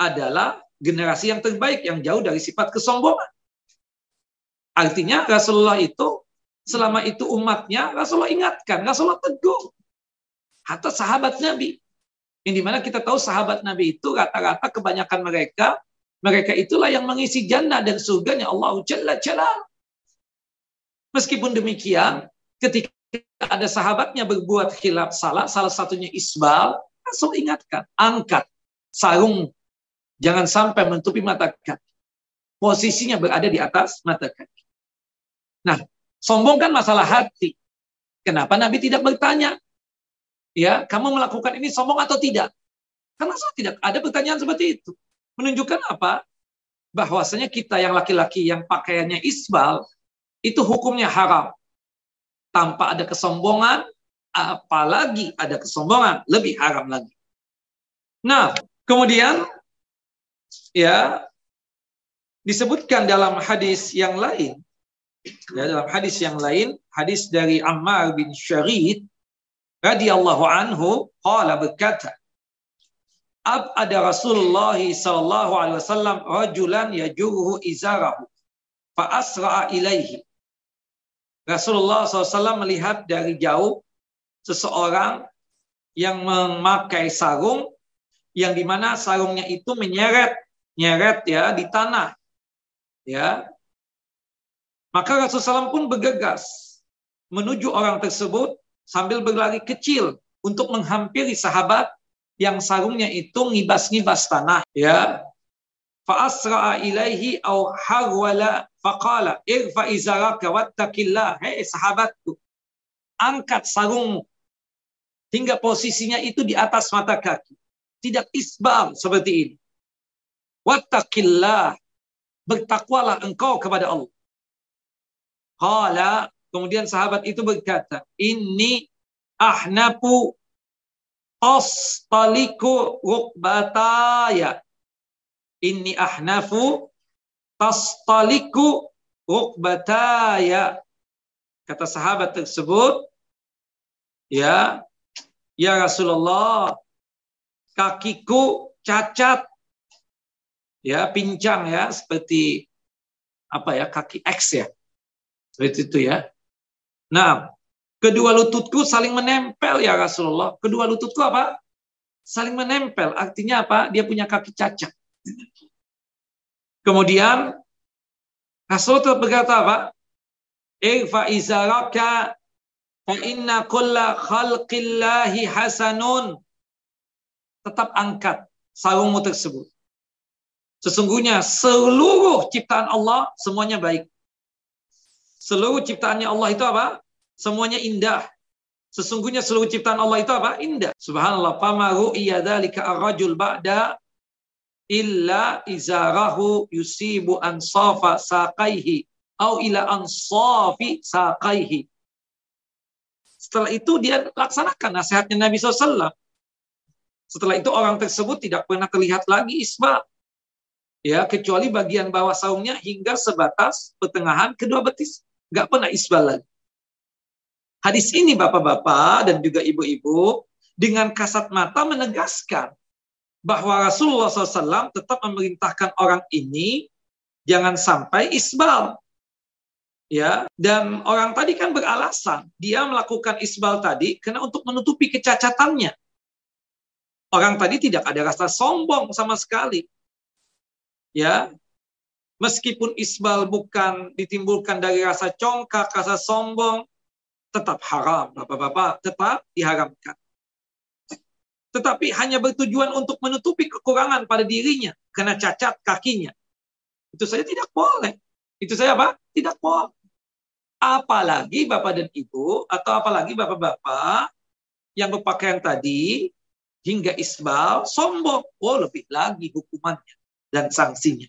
adalah generasi yang terbaik yang jauh dari sifat kesombongan artinya Rasulullah itu Selama itu umatnya, Rasulullah ingatkan, Rasulullah tegur. Atau sahabat Nabi. Yang di mana kita tahu sahabat Nabi itu rata-rata kebanyakan mereka, mereka itulah yang mengisi jannah dan surganya Allah Jalla Jalla. Meskipun demikian, ketika ada sahabatnya berbuat khilaf salah, salah satunya isbal, Rasul ingatkan, angkat sarung, jangan sampai menutupi mata kaki. Posisinya berada di atas mata kaki. Nah, Sombong kan masalah hati. Kenapa Nabi tidak bertanya? Ya, kamu melakukan ini sombong atau tidak? Karena tidak ada pertanyaan seperti itu. Menunjukkan apa? Bahwasanya kita yang laki-laki yang pakaiannya isbal, itu hukumnya haram. Tanpa ada kesombongan, apalagi ada kesombongan, lebih haram lagi. Nah, kemudian ya disebutkan dalam hadis yang lain Ya, dalam hadis yang lain, hadis dari Ammar bin Syarid radhiyallahu anhu qala berkata Ab ada Rasulullah sallallahu alaihi wasallam rajulan yajuruhu izarahu fa asra'a ilaihi Rasulullah SAW melihat dari jauh seseorang yang memakai sarung yang di mana sarungnya itu menyeret nyeret ya di tanah ya. Maka Rasulullah SAW pun bergegas menuju orang tersebut sambil berlari kecil untuk menghampiri sahabat yang sarungnya itu ngibas-ngibas tanah ya. Fa'asra'a ilaihi au harwala faqala irfa izaraka wattaqillah. Hei sahabatku angkat sarungmu. Hingga posisinya itu di atas mata kaki. Tidak isbal seperti ini. Wattaqillah bertakwalah engkau kepada Allah. Qala, kemudian sahabat itu berkata, ini ahnapu taliku rukbataya. Ini ahnafu taliku rukbataya. Kata sahabat tersebut, ya, ya Rasulullah, kakiku cacat, ya pincang ya seperti apa ya kaki X ya seperti itu ya. Nah, kedua lututku saling menempel ya Rasulullah. Kedua lututku apa? saling menempel. Artinya apa? Dia punya kaki cacat. Kemudian Rasul berkata apa? Irfa izaraka fa inna kulla khalqillahi hasanun. Tetap angkat sarungmu tersebut. Sesungguhnya seluruh ciptaan Allah semuanya baik. Seluruh ciptaannya Allah itu apa? Semuanya indah. Sesungguhnya seluruh ciptaan Allah itu apa? Indah. Subhanallah. Fama ru'iyya dhalika ar-rajul ba'da illa izarahu yusibu ansafa saqaihi au ila ansafi saqaihi. Setelah itu dia laksanakan nasihatnya Nabi SAW. Setelah itu orang tersebut tidak pernah terlihat lagi isbal. Ya, kecuali bagian bawah saungnya hingga sebatas pertengahan kedua betis. Gak pernah isbal lagi. Hadis ini bapak-bapak dan juga ibu-ibu dengan kasat mata menegaskan bahwa Rasulullah SAW tetap memerintahkan orang ini jangan sampai isbal. Ya, dan orang tadi kan beralasan dia melakukan isbal tadi karena untuk menutupi kecacatannya. Orang tadi tidak ada rasa sombong sama sekali. Ya, meskipun isbal bukan ditimbulkan dari rasa congkak, rasa sombong, tetap haram, Bapak-bapak, tetap diharamkan. Tetapi hanya bertujuan untuk menutupi kekurangan pada dirinya karena cacat kakinya. Itu saja tidak boleh. Itu saya apa? Tidak boleh. Apalagi Bapak dan Ibu atau apalagi Bapak-bapak yang berpakaian tadi hingga isbal sombong. Oh, lebih lagi hukumannya dan sanksinya.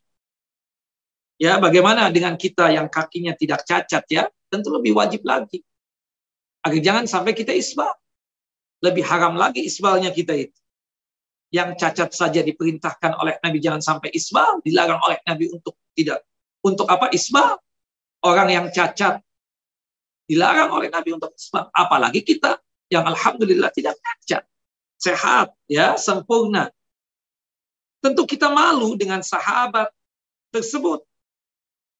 Ya, bagaimana dengan kita yang kakinya tidak cacat ya? Tentu lebih wajib lagi. Agar jangan sampai kita isbal. Lebih haram lagi isbalnya kita itu. Yang cacat saja diperintahkan oleh Nabi jangan sampai isbal, dilarang oleh Nabi untuk tidak untuk apa isbal. Orang yang cacat dilarang oleh Nabi untuk isbal. Apalagi kita yang alhamdulillah tidak cacat, sehat, ya sempurna. Tentu kita malu dengan sahabat tersebut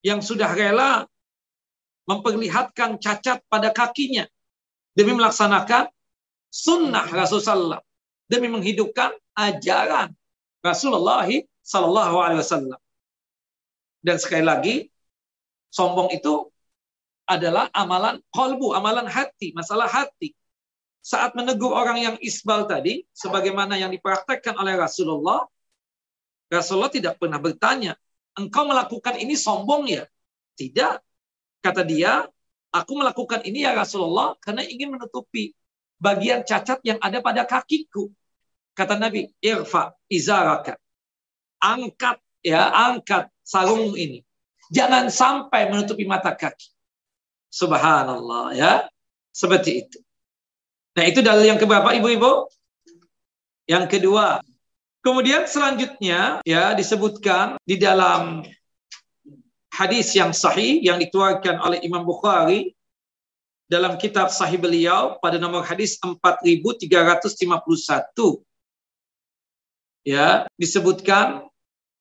yang sudah rela memperlihatkan cacat pada kakinya demi melaksanakan sunnah Rasulullah demi menghidupkan ajaran Rasulullah Sallallahu Alaihi Wasallam. Dan sekali lagi, sombong itu adalah amalan kolbu, amalan hati, masalah hati. Saat menegur orang yang isbal tadi, sebagaimana yang dipraktekkan oleh Rasulullah, Rasulullah tidak pernah bertanya, engkau melakukan ini sombong ya? Tidak. Kata dia, Aku melakukan ini ya Rasulullah karena ingin menutupi bagian cacat yang ada pada kakiku. Kata Nabi, irfa izaraka. Angkat ya, angkat sarung ini. Jangan sampai menutupi mata kaki. Subhanallah ya. Seperti itu. Nah, itu dalil yang keberapa Ibu-ibu? Yang kedua. Kemudian selanjutnya ya disebutkan di dalam hadis yang sahih yang dikeluarkan oleh Imam Bukhari dalam kitab sahih beliau pada nomor hadis 4351 ya disebutkan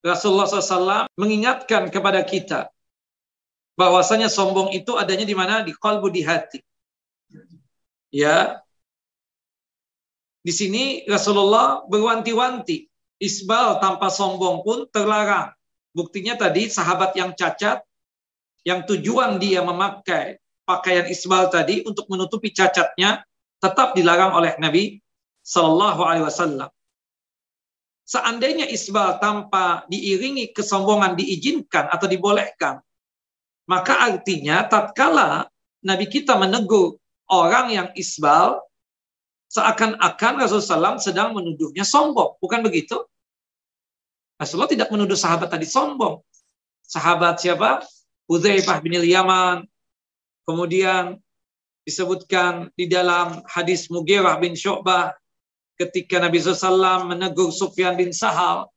Rasulullah SAW mengingatkan kepada kita bahwasanya sombong itu adanya di mana? Di kalbu di hati. Ya. Di sini Rasulullah berwanti-wanti. Isbal tanpa sombong pun terlarang. Buktinya tadi sahabat yang cacat, yang tujuan dia memakai pakaian isbal tadi untuk menutupi cacatnya, tetap dilarang oleh Nabi Shallallahu Alaihi Wasallam. Seandainya isbal tanpa diiringi kesombongan diizinkan atau dibolehkan, maka artinya tatkala Nabi kita menegur orang yang isbal, seakan-akan Rasulullah SAW sedang menuduhnya sombong. Bukan begitu? Rasulullah tidak menuduh sahabat tadi sombong. Sahabat siapa? Hudzaifah bin Yaman. Kemudian disebutkan di dalam hadis Mughirah bin Syu'bah ketika Nabi SAW menegur Sufyan bin Sahal.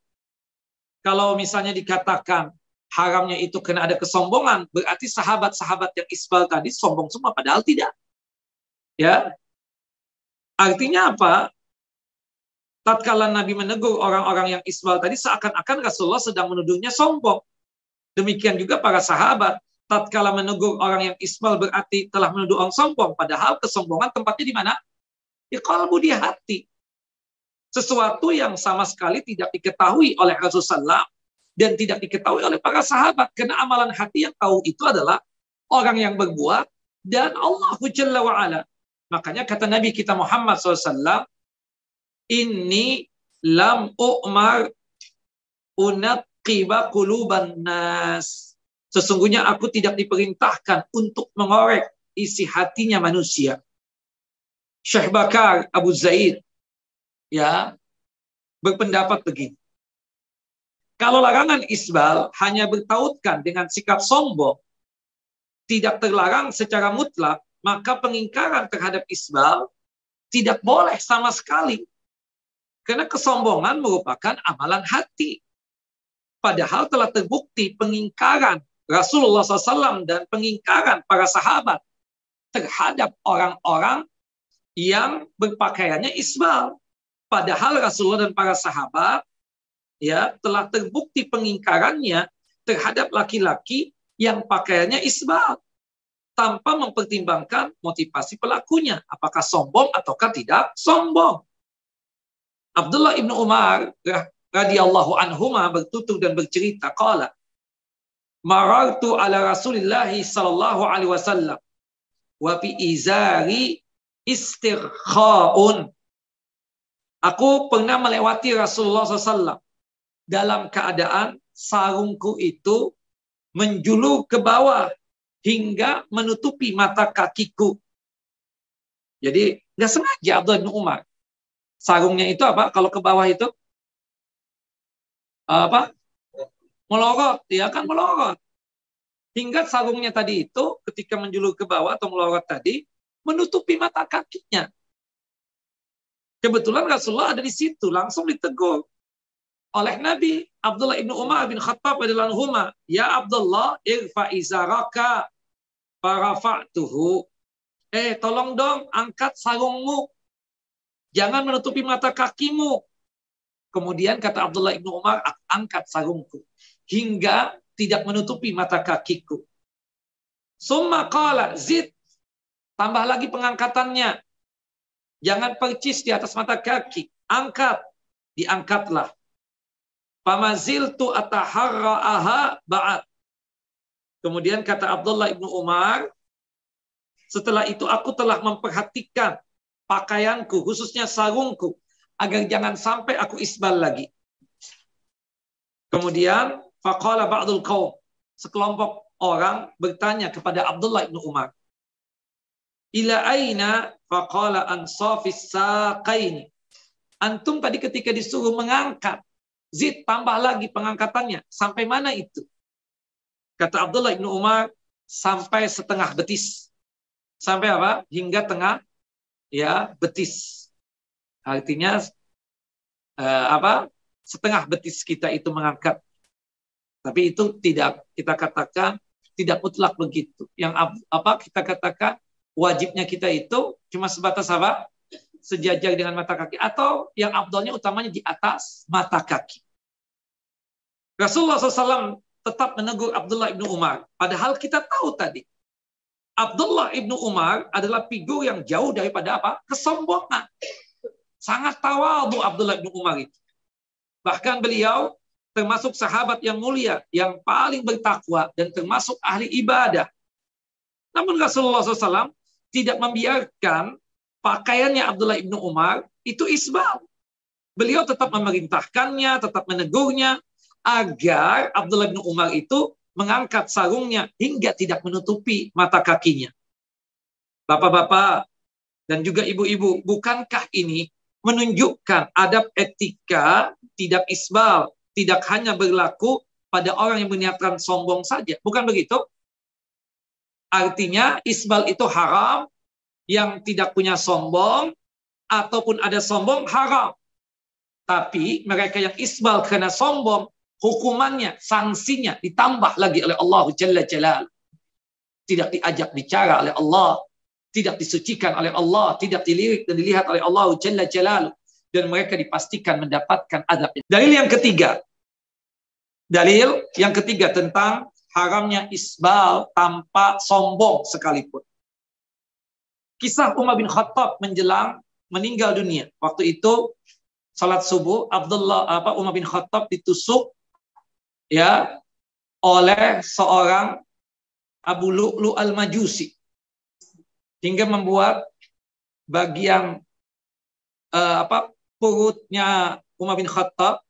Kalau misalnya dikatakan haramnya itu karena ada kesombongan, berarti sahabat-sahabat yang isbal tadi sombong semua, padahal tidak. Ya, Artinya apa? tatkala Nabi menegur orang-orang yang isbal tadi seakan-akan Rasulullah sedang menuduhnya sombong. Demikian juga para sahabat tatkala menegur orang yang isbal berarti telah menuduh orang sombong padahal kesombongan tempatnya di mana? Di kalbu di hati. Sesuatu yang sama sekali tidak diketahui oleh Rasulullah dan tidak diketahui oleh para sahabat. Karena amalan hati yang tahu itu adalah orang yang berbuat dan Allah Jalla wa'ala. Makanya kata Nabi kita Muhammad SAW, ini lam u'mar unaqqiba quluban nas. Sesungguhnya aku tidak diperintahkan untuk mengorek isi hatinya manusia. Syekh Bakar Abu Zaid ya berpendapat begini. Kalau larangan isbal hanya bertautkan dengan sikap sombong, tidak terlarang secara mutlak, maka pengingkaran terhadap isbal tidak boleh sama sekali. Karena kesombongan merupakan amalan hati. Padahal telah terbukti pengingkaran Rasulullah SAW dan pengingkaran para sahabat terhadap orang-orang yang berpakaiannya isbal. Padahal Rasulullah dan para sahabat ya telah terbukti pengingkarannya terhadap laki-laki yang pakaiannya isbal tanpa mempertimbangkan motivasi pelakunya apakah sombong ataukah tidak sombong. Abdullah ibnu Umar radhiyallahu anhuma bertutur dan bercerita qala marartu ala Rasulillah sallallahu alaihi wasallam wa fi izari istirkhaun Aku pernah melewati Rasulullah SAW dalam keadaan sarungku itu menjulur ke bawah hingga menutupi mata kakiku. Jadi nggak sengaja Abdullah bin Umar. Sarungnya itu apa? Kalau ke bawah itu apa? Melorot, ya kan melorot. Hingga sarungnya tadi itu ketika menjulur ke bawah atau melorot tadi menutupi mata kakinya. Kebetulan Rasulullah ada di situ, langsung ditegur oleh Nabi Abdullah ibnu Umar bin Khattab radhiyallahu Ya Abdullah, irfa izaraka farafa'tuhu. Eh, tolong dong angkat sarungmu. Jangan menutupi mata kakimu. Kemudian kata Abdullah ibnu Umar, angkat sarungku hingga tidak menutupi mata kakiku. Summa qala zid tambah lagi pengangkatannya Jangan percis di atas mata kaki. Angkat. Diangkatlah. Pamazil tu ataharra'aha ba'at. Kemudian kata Abdullah ibnu Umar, setelah itu aku telah memperhatikan pakaianku, khususnya sarungku, agar jangan sampai aku isbal lagi. Kemudian, faqala ba'dul kaum, sekelompok orang bertanya kepada Abdullah ibnu Umar, ila aina faqala an safis saqaini. Antum tadi ketika disuruh mengangkat, zid tambah lagi pengangkatannya. Sampai mana itu? Kata Abdullah ibnu Umar, sampai setengah betis. Sampai apa? Hingga tengah ya betis. Artinya eh, apa? Setengah betis kita itu mengangkat. Tapi itu tidak kita katakan tidak mutlak begitu. Yang apa kita katakan wajibnya kita itu cuma sebatas apa? Sejajar dengan mata kaki atau yang abdolnya utamanya di atas mata kaki. Rasulullah SAW tetap menegur Abdullah ibnu Umar. Padahal kita tahu tadi Abdullah ibnu Umar adalah figur yang jauh daripada apa? Kesombongan. Sangat tawadu Abdullah ibnu Umar itu. Bahkan beliau termasuk sahabat yang mulia, yang paling bertakwa dan termasuk ahli ibadah. Namun Rasulullah SAW tidak membiarkan pakaiannya Abdullah ibnu Umar itu isbal. Beliau tetap memerintahkannya, tetap menegurnya agar Abdullah bin Umar itu mengangkat sarungnya hingga tidak menutupi mata kakinya. Bapak-bapak dan juga ibu-ibu, bukankah ini menunjukkan adab etika tidak isbal, tidak hanya berlaku pada orang yang berniatkan sombong saja. Bukan begitu? Artinya isbal itu haram, yang tidak punya sombong, ataupun ada sombong haram. Tapi mereka yang isbal karena sombong, hukumannya, sanksinya ditambah lagi oleh Allah Jalla Jalal. Tidak diajak bicara oleh Allah, tidak disucikan oleh Allah, tidak dilirik dan dilihat oleh Allah Jalla Jalal. Dan mereka dipastikan mendapatkan adab. Dalil yang ketiga. Dalil yang ketiga tentang haramnya isbal tanpa sombong sekalipun. Kisah Umar bin Khattab menjelang meninggal dunia. Waktu itu salat subuh Abdullah apa Umar bin Khattab ditusuk ya oleh seorang Abu Lu'lu al-Majusi hingga membuat bagian uh, apa perutnya Umar bin Khattab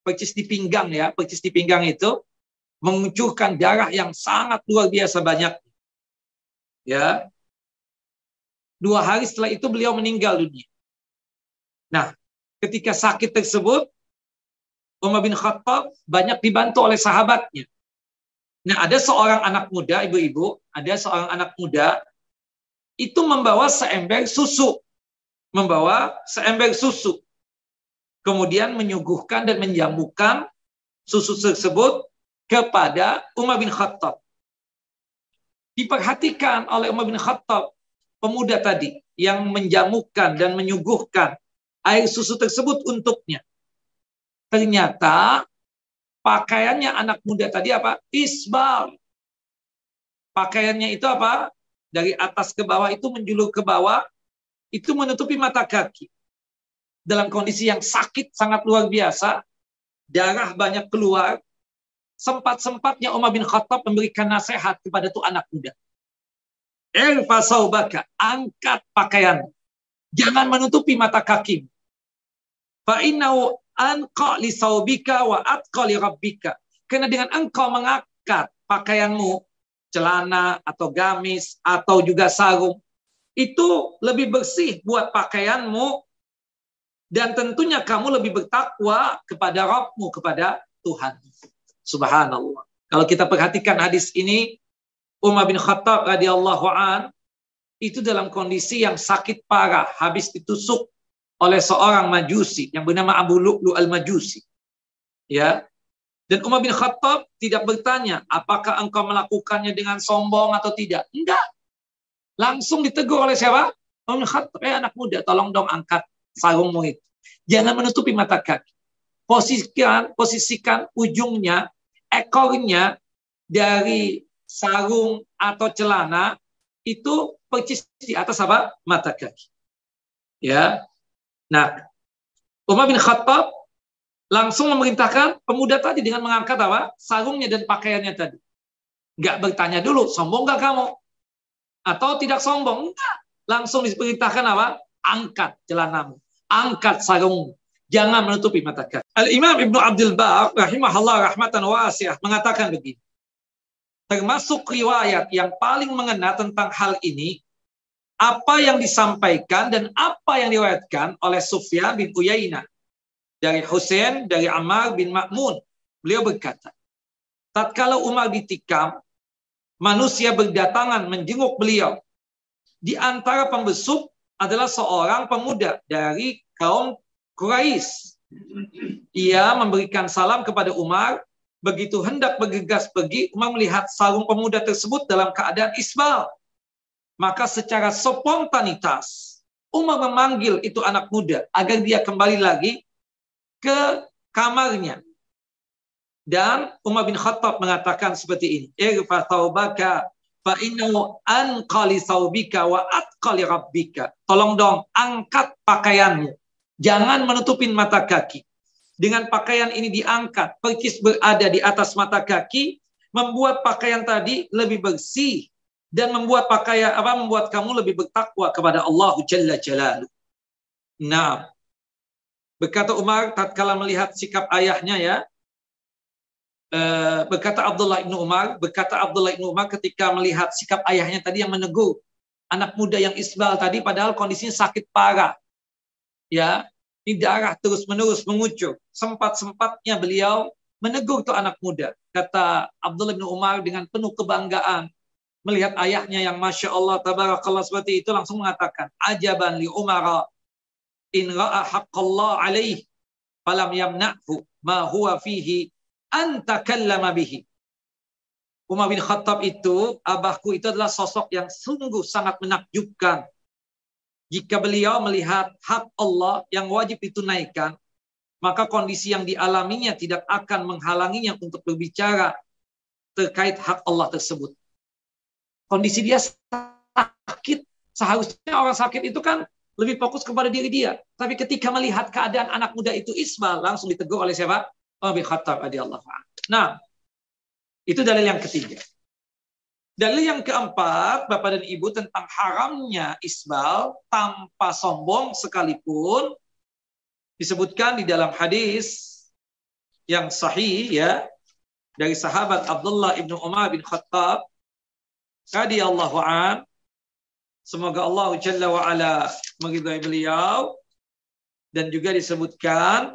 percis di pinggang ya, percis di pinggang itu mengucurkan darah yang sangat luar biasa banyak. Ya. Dua hari setelah itu beliau meninggal dunia. Nah, ketika sakit tersebut, Umar bin Khattab banyak dibantu oleh sahabatnya. Nah, ada seorang anak muda, ibu-ibu, ada seorang anak muda itu membawa seember susu. Membawa seember susu. Kemudian menyuguhkan dan menjamukan susu tersebut kepada Umar bin Khattab. Diperhatikan oleh Umar bin Khattab, pemuda tadi yang menjamukan dan menyuguhkan air susu tersebut untuknya. Ternyata pakaiannya anak muda tadi apa? Isbal. Pakaiannya itu apa? Dari atas ke bawah itu menjulur ke bawah, itu menutupi mata kaki. Dalam kondisi yang sakit sangat luar biasa, darah banyak keluar, sempat-sempatnya Umar bin Khattab memberikan nasihat kepada tuh anak muda. Irfa saubaka, angkat pakaian. Jangan menutupi mata kaki. Fa innau anqa li saubika wa atqa li rabbika. Karena dengan engkau mengangkat pakaianmu, celana atau gamis atau juga sarung, itu lebih bersih buat pakaianmu dan tentunya kamu lebih bertakwa kepada Rabbmu, kepada Tuhan. Subhanallah. Kalau kita perhatikan hadis ini, Umar bin Khattab radhiyallahu an itu dalam kondisi yang sakit parah, habis ditusuk oleh seorang majusi yang bernama Abu Lu'lu al-Majusi. Ya. Dan Umar bin Khattab tidak bertanya, apakah engkau melakukannya dengan sombong atau tidak? Enggak. Langsung ditegur oleh siapa? Umar bin Khattab, eh anak muda, tolong dong angkat sarungmu itu. Jangan menutupi mata kaki. Posisikan, posisikan ujungnya ekornya dari sarung atau celana itu persis di atas apa? Mata kaki. Ya. Nah, Umar bin Khattab langsung memerintahkan pemuda tadi dengan mengangkat apa? Sarungnya dan pakaiannya tadi. Enggak bertanya dulu, sombong enggak kamu? Atau tidak sombong? Enggak. Langsung diperintahkan apa? Angkat celanamu. Angkat sarungmu. Jangan menutupi mata kaki. Al-Imam Ibnu Abdul Bar rahimahullah rahmatan wasiah mengatakan begini. Termasuk riwayat yang paling mengena tentang hal ini apa yang disampaikan dan apa yang diriwayatkan oleh Sufyan bin Uyainah dari Husain dari Ammar bin Ma'mun. Beliau berkata, tatkala Umar ditikam, manusia berdatangan menjenguk beliau. Di antara pembesuk adalah seorang pemuda dari kaum Quraisy. Ia memberikan salam kepada Umar. Begitu hendak bergegas pergi, Umar melihat sarung pemuda tersebut dalam keadaan isbal. Maka secara spontanitas, Umar memanggil itu anak muda agar dia kembali lagi ke kamarnya. Dan Umar bin Khattab mengatakan seperti ini. Irfa taubaka fa innahu anqali wa atqali rabbika. Tolong dong angkat pakaianmu Jangan menutupin mata kaki. Dengan pakaian ini diangkat, perkis berada di atas mata kaki, membuat pakaian tadi lebih bersih dan membuat pakaian apa membuat kamu lebih bertakwa kepada Allah Jalla Jalaluh. Nah, berkata Umar tatkala melihat sikap ayahnya ya, Uh, berkata Abdullah ibnu Umar, berkata Abdullah ibnu Umar ketika melihat sikap ayahnya tadi yang menegur anak muda yang isbal tadi, padahal kondisinya sakit parah, ya ini darah terus menerus mengucur. Sempat sempatnya beliau menegur tuh anak muda. Kata Abdullah bin Umar dengan penuh kebanggaan melihat ayahnya yang masya Allah tabarakallah seperti itu langsung mengatakan ajaban li Umar in ra'a haqqallah alaih falam yamna'hu ma huwa fihi an takallama bihi Umar bin Khattab itu, abahku itu adalah sosok yang sungguh sangat menakjubkan jika beliau melihat hak Allah yang wajib ditunaikan, maka kondisi yang dialaminya tidak akan menghalanginya untuk berbicara terkait hak Allah tersebut. Kondisi dia sakit, seharusnya orang sakit itu kan lebih fokus kepada diri dia. Tapi ketika melihat keadaan anak muda itu isbal, langsung ditegur oleh siapa? Umar Khattab Nah, itu dalil yang ketiga. Dalil yang keempat, Bapak dan Ibu, tentang haramnya isbal tanpa sombong sekalipun disebutkan di dalam hadis yang sahih ya dari sahabat Abdullah ibnu Umar bin Khattab radhiyallahu an. Semoga Allah jalla wa ala meridai beliau. Dan juga disebutkan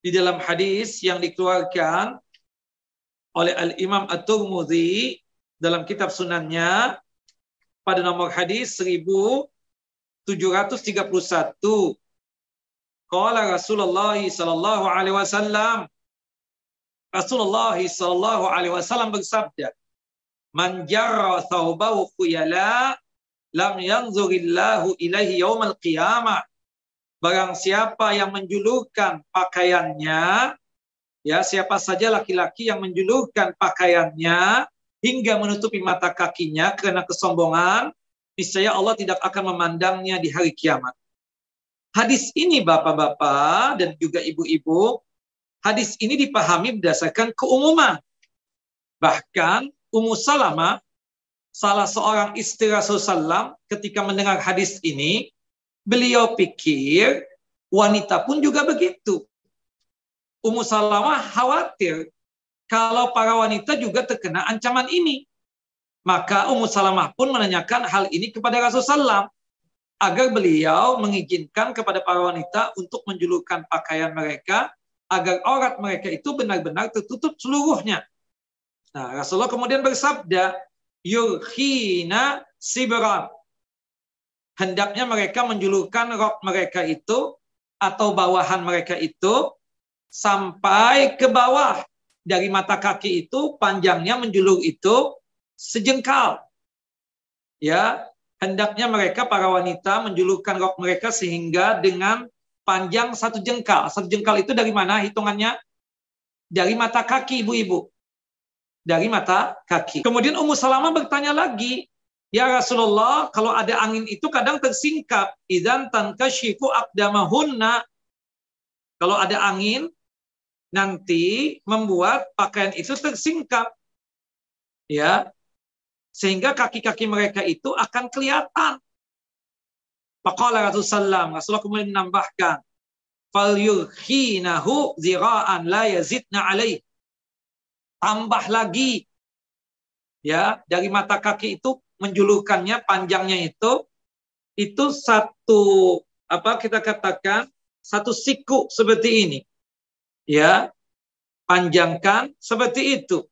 di dalam hadis yang dikeluarkan oleh Al-Imam At-Tirmidzi dalam kitab sunannya pada nomor hadis 1731 Qala Rasulullah sallallahu alaihi wasallam Rasulullah sallallahu alaihi wasallam bersabda Man jarra thawbahu khuyala lam yanzurillahu ilaihi yaumal qiyamah. Barang siapa yang menjulurkan pakaiannya ya siapa saja laki-laki yang menjulurkan pakaiannya hingga menutupi mata kakinya karena kesombongan niscaya Allah tidak akan memandangnya di hari kiamat Hadis ini bapak-bapak dan juga ibu-ibu, hadis ini dipahami berdasarkan keumuman. Bahkan Ummu Salama, salah seorang istri Rasulullah ketika mendengar hadis ini, beliau pikir wanita pun juga begitu. Ummu Salamah khawatir kalau para wanita juga terkena ancaman ini. Maka Ummu Salamah pun menanyakan hal ini kepada Rasulullah agar beliau mengizinkan kepada para wanita untuk menjulurkan pakaian mereka agar aurat mereka itu benar-benar tertutup seluruhnya. Nah, Rasulullah kemudian bersabda, yurhina sibran. Hendaknya mereka menjulurkan rok mereka itu atau bawahan mereka itu sampai ke bawah dari mata kaki itu panjangnya menjulur itu sejengkal. Ya, hendaknya mereka para wanita menjulurkan rok mereka sehingga dengan panjang satu jengkal. Satu jengkal itu dari mana hitungannya? Dari mata kaki ibu-ibu. Dari mata kaki. Kemudian Ummu Salamah bertanya lagi, Ya Rasulullah, kalau ada angin itu kadang tersingkap. Idan tankashifu akdamahunna. Kalau ada angin, nanti membuat pakaian itu tersingkap. Ya, sehingga kaki-kaki mereka itu akan kelihatan. Faqala Rasulullah Rasulullah kemudian menambahkan, "Falyukhinahu zira'an la yazidna alaih." Tambah lagi ya dari mata kaki itu menjulurkannya panjangnya itu itu satu apa kita katakan satu siku seperti ini. Ya, panjangkan seperti itu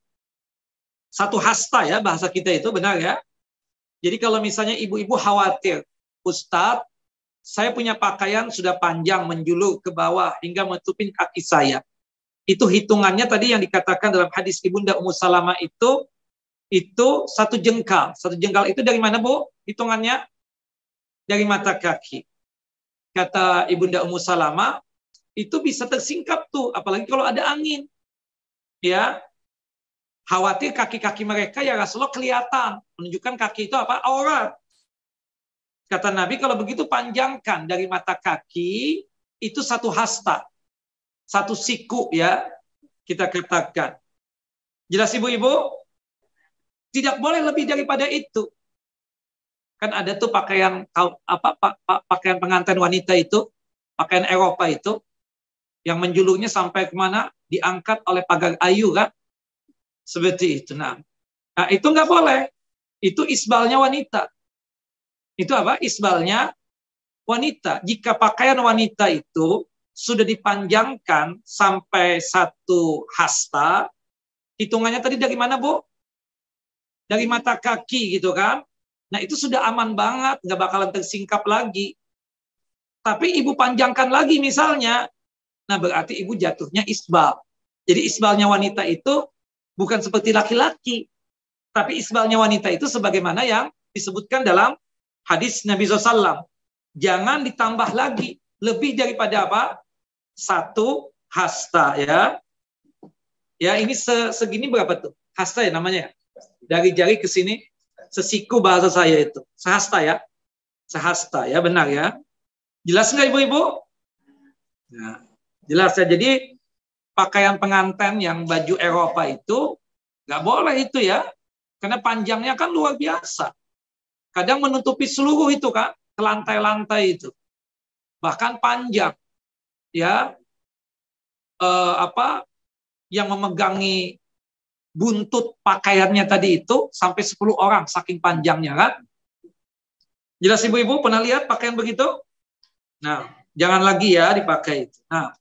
satu hasta ya bahasa kita itu benar ya. Jadi kalau misalnya ibu-ibu khawatir, Ustadz, saya punya pakaian sudah panjang menjulur ke bawah hingga menutupin kaki saya. Itu hitungannya tadi yang dikatakan dalam hadis Ibunda Ummu Salama itu itu satu jengkal. Satu jengkal itu dari mana, Bu? Hitungannya dari mata kaki. Kata Ibunda Ummu Salama, itu bisa tersingkap tuh, apalagi kalau ada angin. Ya, Khawatir kaki-kaki mereka ya Rasulullah kelihatan. Menunjukkan kaki itu apa? Aurat. Kata Nabi, kalau begitu panjangkan dari mata kaki, itu satu hasta. Satu siku ya, kita katakan. Jelas ibu-ibu? Tidak boleh lebih daripada itu. Kan ada tuh pakaian apa pakaian pengantin wanita itu, pakaian Eropa itu, yang menjulurnya sampai ke mana? Diangkat oleh pagar ayu kan? Seperti itu. Nah, nah itu nggak boleh. Itu isbalnya wanita. Itu apa? Isbalnya wanita. Jika pakaian wanita itu sudah dipanjangkan sampai satu hasta, hitungannya tadi dari mana, Bu? Dari mata kaki gitu kan? Nah itu sudah aman banget, nggak bakalan tersingkap lagi. Tapi ibu panjangkan lagi misalnya, nah berarti ibu jatuhnya isbal. Jadi isbalnya wanita itu bukan seperti laki-laki. Tapi isbalnya wanita itu sebagaimana yang disebutkan dalam hadis Nabi SAW. Jangan ditambah lagi. Lebih daripada apa? Satu hasta ya. Ya ini segini berapa tuh? Hasta ya namanya ya? Dari jari ke sini. Sesiku bahasa saya itu. Sehasta ya. sehasta ya benar ya. Jelas nggak ibu-ibu? Nah, jelas ya. Jadi pakaian pengantin yang baju Eropa itu nggak boleh itu ya, karena panjangnya kan luar biasa. Kadang menutupi seluruh itu kan, ke lantai-lantai itu, bahkan panjang, ya eh, apa yang memegangi buntut pakaiannya tadi itu sampai 10 orang saking panjangnya kan. Jelas ibu-ibu pernah lihat pakaian begitu? Nah, jangan lagi ya dipakai itu. Nah,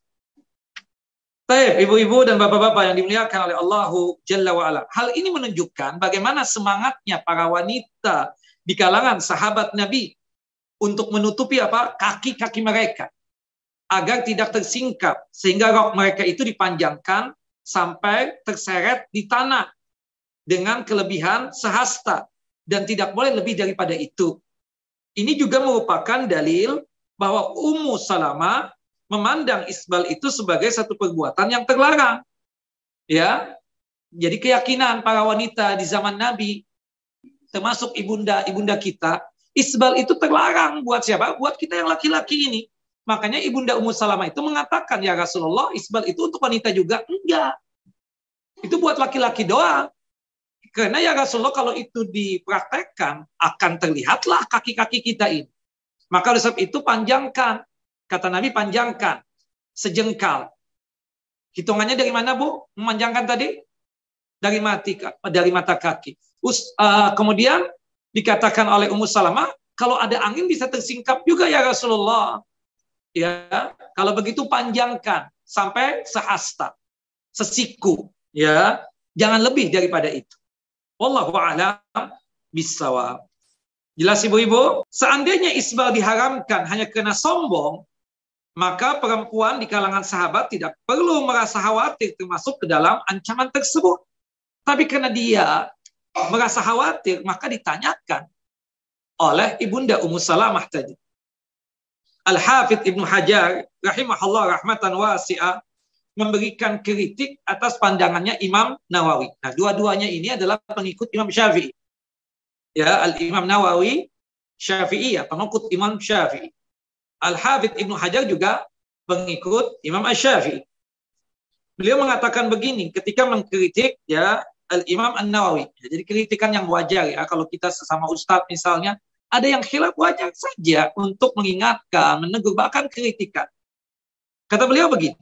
Baik, ibu-ibu dan bapak-bapak yang dimuliakan oleh Allahu Jalla wa'ala. Hal ini menunjukkan bagaimana semangatnya para wanita di kalangan sahabat Nabi untuk menutupi apa kaki-kaki mereka agar tidak tersingkap sehingga rok mereka itu dipanjangkan sampai terseret di tanah dengan kelebihan sehasta dan tidak boleh lebih daripada itu. Ini juga merupakan dalil bahwa Ummu Salama memandang isbal itu sebagai satu perbuatan yang terlarang. Ya. Jadi keyakinan para wanita di zaman Nabi termasuk ibunda ibunda kita, isbal itu terlarang buat siapa? Buat kita yang laki-laki ini. Makanya ibunda Ummu Salamah itu mengatakan ya Rasulullah, isbal itu untuk wanita juga? Enggak. Itu buat laki-laki doang. Karena ya Rasulullah kalau itu dipraktekkan akan terlihatlah kaki-kaki kita ini. Maka oleh itu panjangkan Kata Nabi panjangkan sejengkal. Hitungannya dari mana Bu? Memanjangkan tadi? Dari mati dari mata kaki. Us, uh, kemudian dikatakan oleh Ummu Salamah, kalau ada angin bisa tersingkap juga ya Rasulullah. Ya, kalau begitu panjangkan sampai sehasta, sesiku, ya. Jangan lebih daripada itu. Wallahu a'lam bisawab. Jelas ibu-ibu? Seandainya isbal diharamkan hanya karena sombong, maka perempuan di kalangan sahabat tidak perlu merasa khawatir termasuk ke dalam ancaman tersebut. Tapi karena dia merasa khawatir, maka ditanyakan oleh ibunda Ummu Salamah tadi. Al-Hafidh Ibnu Hajar rahimahullah rahmatan wasi'ah memberikan kritik atas pandangannya Imam Nawawi. Nah, dua-duanya ini adalah pengikut Imam Syafi'i. Ya, Al-Imam Nawawi Syafi'i ya, pengikut Imam Syafi'i. Al-Hafidh Ibnu Hajar juga pengikut Imam Ash-Syafi'i. Beliau mengatakan begini ketika mengkritik ya Al-Imam An-Nawawi. Ya, jadi kritikan yang wajar ya kalau kita sesama ustadz misalnya ada yang khilaf wajar saja untuk mengingatkan, menegur bahkan kritikan. Kata beliau begini.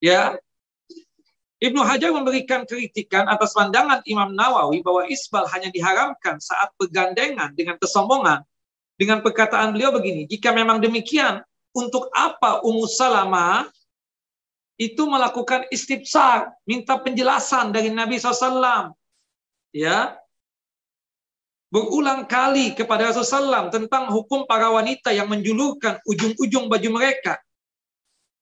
Ya, Ibnu Hajar memberikan kritikan atas pandangan Imam Nawawi bahwa isbal hanya diharamkan saat bergandengan dengan kesombongan dengan perkataan beliau begini, jika memang demikian, untuk apa Ummu Salamah itu melakukan istibsar, minta penjelasan dari Nabi SAW. Ya, berulang kali kepada Rasulullah SAW tentang hukum para wanita yang menjulurkan ujung-ujung baju mereka.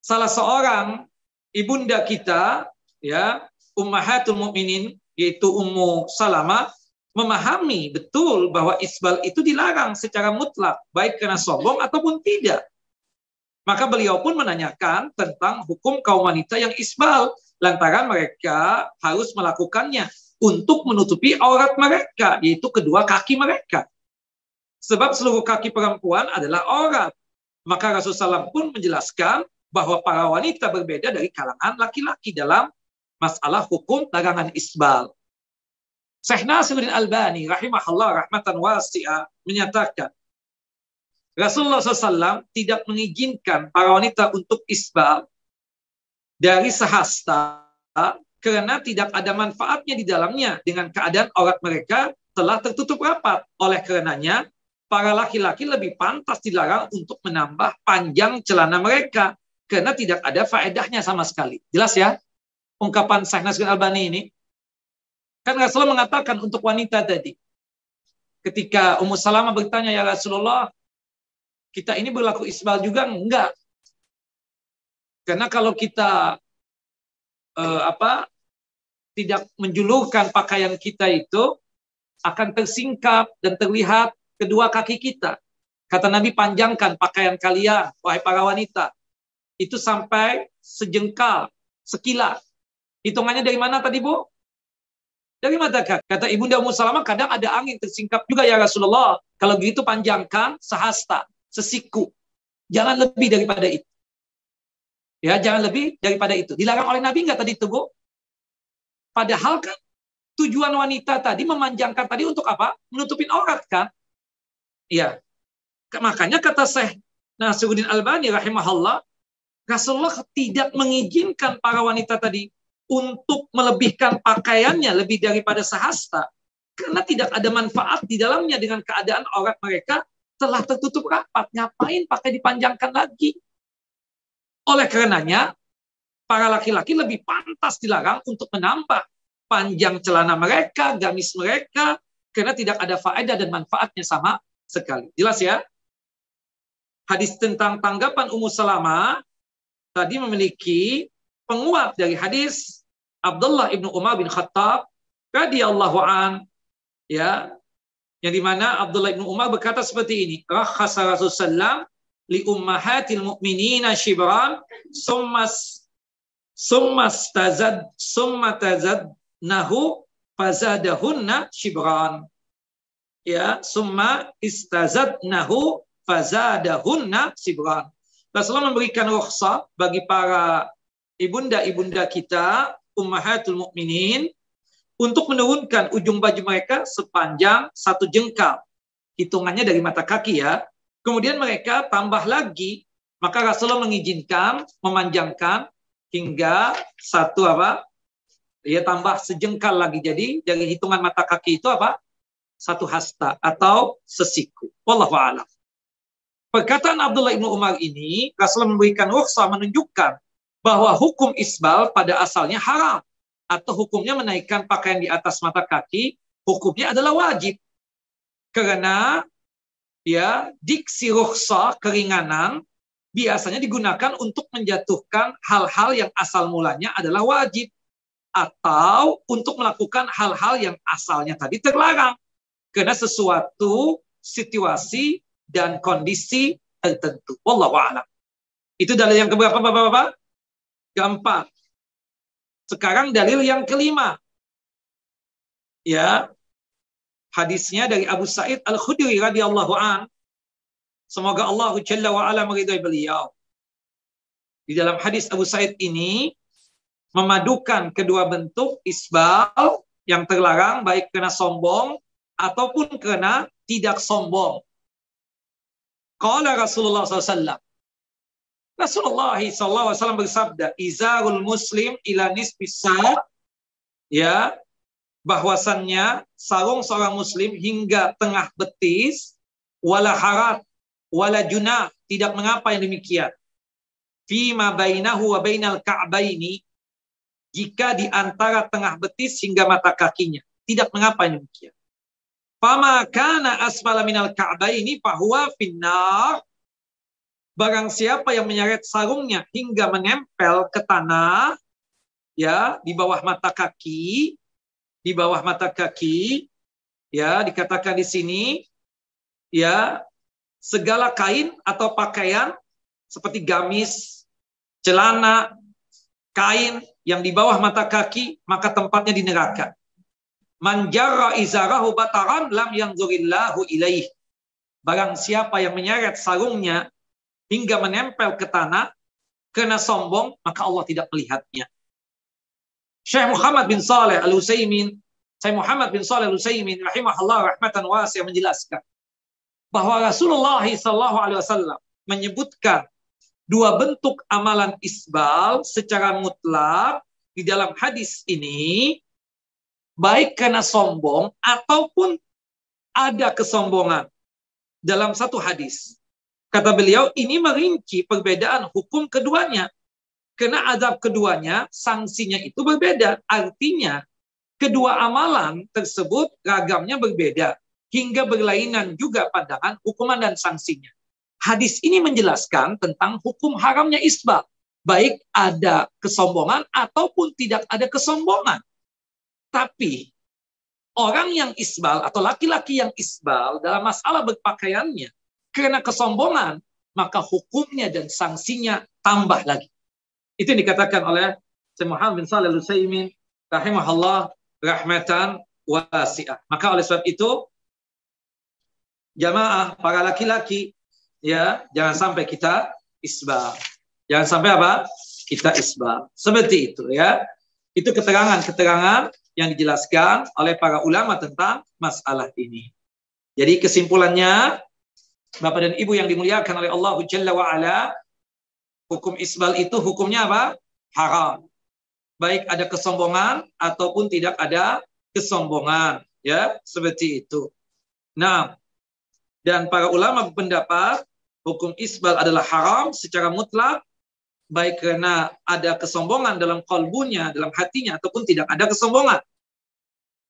Salah seorang ibunda kita, ya, Ummahatul Mukminin yaitu Ummu Salamah memahami betul bahwa isbal itu dilarang secara mutlak, baik karena sombong ataupun tidak. Maka beliau pun menanyakan tentang hukum kaum wanita yang isbal, lantaran mereka harus melakukannya untuk menutupi aurat mereka, yaitu kedua kaki mereka. Sebab seluruh kaki perempuan adalah aurat. Maka Rasulullah SAW pun menjelaskan bahwa para wanita berbeda dari kalangan laki-laki dalam masalah hukum larangan isbal. Syekh Nasiruddin Albani rahimahullah rahmatan wasi'ah menyatakan Rasulullah SAW tidak mengizinkan para wanita untuk isbal dari sehasta karena tidak ada manfaatnya di dalamnya dengan keadaan aurat mereka telah tertutup rapat. Oleh karenanya, para laki-laki lebih pantas dilarang untuk menambah panjang celana mereka karena tidak ada faedahnya sama sekali. Jelas ya? Ungkapan Syekh Nasiruddin Albani ini Kan Rasulullah mengatakan untuk wanita tadi. Ketika Ummu Salamah bertanya, ya Rasulullah, kita ini berlaku isbal juga? Enggak. Karena kalau kita eh, apa tidak menjulurkan pakaian kita itu akan tersingkap dan terlihat kedua kaki kita. Kata Nabi panjangkan pakaian kalian, wahai para wanita. Itu sampai sejengkal, sekilas. Hitungannya dari mana tadi Bu? Dari mata. Kata Ibunda Ummu Salamah, kadang ada angin tersingkap juga ya Rasulullah. Kalau begitu panjangkan sehasta, sesiku. Jangan lebih daripada itu. Ya, jangan lebih daripada itu. Dilarang oleh Nabi nggak tadi itu, Bu? Padahal kan tujuan wanita tadi memanjangkan tadi untuk apa? Menutupin aurat kan? Iya. Makanya kata Syekh Nasiruddin Albani rahimahullah, Rasulullah tidak mengizinkan para wanita tadi untuk melebihkan pakaiannya lebih daripada sehasta karena tidak ada manfaat di dalamnya dengan keadaan aurat mereka telah tertutup rapat. Ngapain pakai dipanjangkan lagi? Oleh karenanya, para laki-laki lebih pantas dilarang untuk menambah panjang celana mereka, gamis mereka, karena tidak ada faedah dan manfaatnya sama sekali. Jelas ya? Hadis tentang tanggapan Ummu Salama tadi memiliki penguat dari hadis Abdullah ibnu Umar bin Khattab radhiyallahu an ya yang di mana Abdullah ibnu Umar berkata seperti ini rakhasa Rasulullah li ummahatil mu'minina shibran summas summas tazad summa tazad nahu fazadahunna shibran. Ya summa istazad nahu fazadahunna shibran. Rasulullah memberikan rukhsah bagi para ibunda-ibunda kita ummahatul mukminin untuk menurunkan ujung baju mereka sepanjang satu jengkal hitungannya dari mata kaki ya Kemudian mereka tambah lagi, maka Rasulullah mengizinkan memanjangkan hingga satu apa? Ya tambah sejengkal lagi. Jadi dari hitungan mata kaki itu apa? Satu hasta atau sesiku. Wallahu a'lam. Perkataan Abdullah ibnu Umar ini, Rasulullah memberikan rukhsah menunjukkan bahwa hukum isbal pada asalnya haram atau hukumnya menaikkan pakaian di atas mata kaki, hukumnya adalah wajib. Karena ya diksi rukhsah keringanan biasanya digunakan untuk menjatuhkan hal-hal yang asal mulanya adalah wajib atau untuk melakukan hal-hal yang asalnya tadi terlarang karena sesuatu situasi dan kondisi tertentu. Wallahu a'lam. Itu dalil yang keberapa Bapak-bapak? Keempat. Sekarang dalil yang kelima. Ya, Hadisnya dari Abu Sa'id Al-Khudri radhiyallahu an. Semoga Allah Jalla wa ala meridai beliau. Di dalam hadis Abu Sa'id ini memadukan kedua bentuk isbal yang terlarang baik karena sombong ataupun karena tidak sombong. Qala Rasulullah SAW. Rasulullah SAW bersabda, Izarul muslim ila nisbis ya bahwasannya sarung seorang muslim hingga tengah betis wala harat wala junah tidak mengapa yang demikian. Fima bainahu wa bainal ka'baini jika di antara tengah betis hingga mata kakinya tidak mengapa yang demikian. Fama kana asfala minal ka'baini fahuwa finnar barang siapa yang menyeret sarungnya hingga menempel ke tanah ya di bawah mata kaki di bawah mata kaki ya dikatakan di sini ya segala kain atau pakaian seperti gamis, celana, kain yang di bawah mata kaki maka tempatnya di neraka. Manjara izarahu bataran lam yang zurillahu ilaih. Barang siapa yang menyeret sarungnya hingga menempel ke tanah kena sombong maka Allah tidak melihatnya. Syekh Muhammad bin Saleh Al-Utsaimin, Syekh Muhammad bin Saleh Al-Utsaimin rahimahullah rahmatan wasi'ah menjelaskan bahwa Rasulullah sallallahu alaihi wasallam menyebutkan dua bentuk amalan isbal secara mutlak di dalam hadis ini baik karena sombong ataupun ada kesombongan dalam satu hadis. Kata beliau, ini merinci perbedaan hukum keduanya. Karena azab keduanya, sanksinya itu berbeda. Artinya, kedua amalan tersebut ragamnya berbeda. Hingga berlainan juga pandangan hukuman dan sanksinya. Hadis ini menjelaskan tentang hukum haramnya isbal. Baik ada kesombongan ataupun tidak ada kesombongan. Tapi orang yang isbal atau laki-laki yang isbal dalam masalah berpakaiannya karena kesombongan, maka hukumnya dan sanksinya tambah lagi. Itu yang dikatakan oleh Syekh Muhammad bin Shalih Al-Utsaimin rahimahullah rahmatan wasi'ah. Maka oleh sebab itu jamaah para laki-laki ya jangan sampai kita isbal. Jangan sampai apa? Kita isbal. Seperti itu ya. Itu keterangan-keterangan yang dijelaskan oleh para ulama tentang masalah ini. Jadi kesimpulannya, Bapak dan Ibu yang dimuliakan oleh Allah Jalla wa'ala, hukum isbal itu hukumnya apa? Haram. Baik ada kesombongan ataupun tidak ada kesombongan. ya Seperti itu. Nah, dan para ulama berpendapat hukum isbal adalah haram secara mutlak baik karena ada kesombongan dalam kalbunya, dalam hatinya, ataupun tidak ada kesombongan.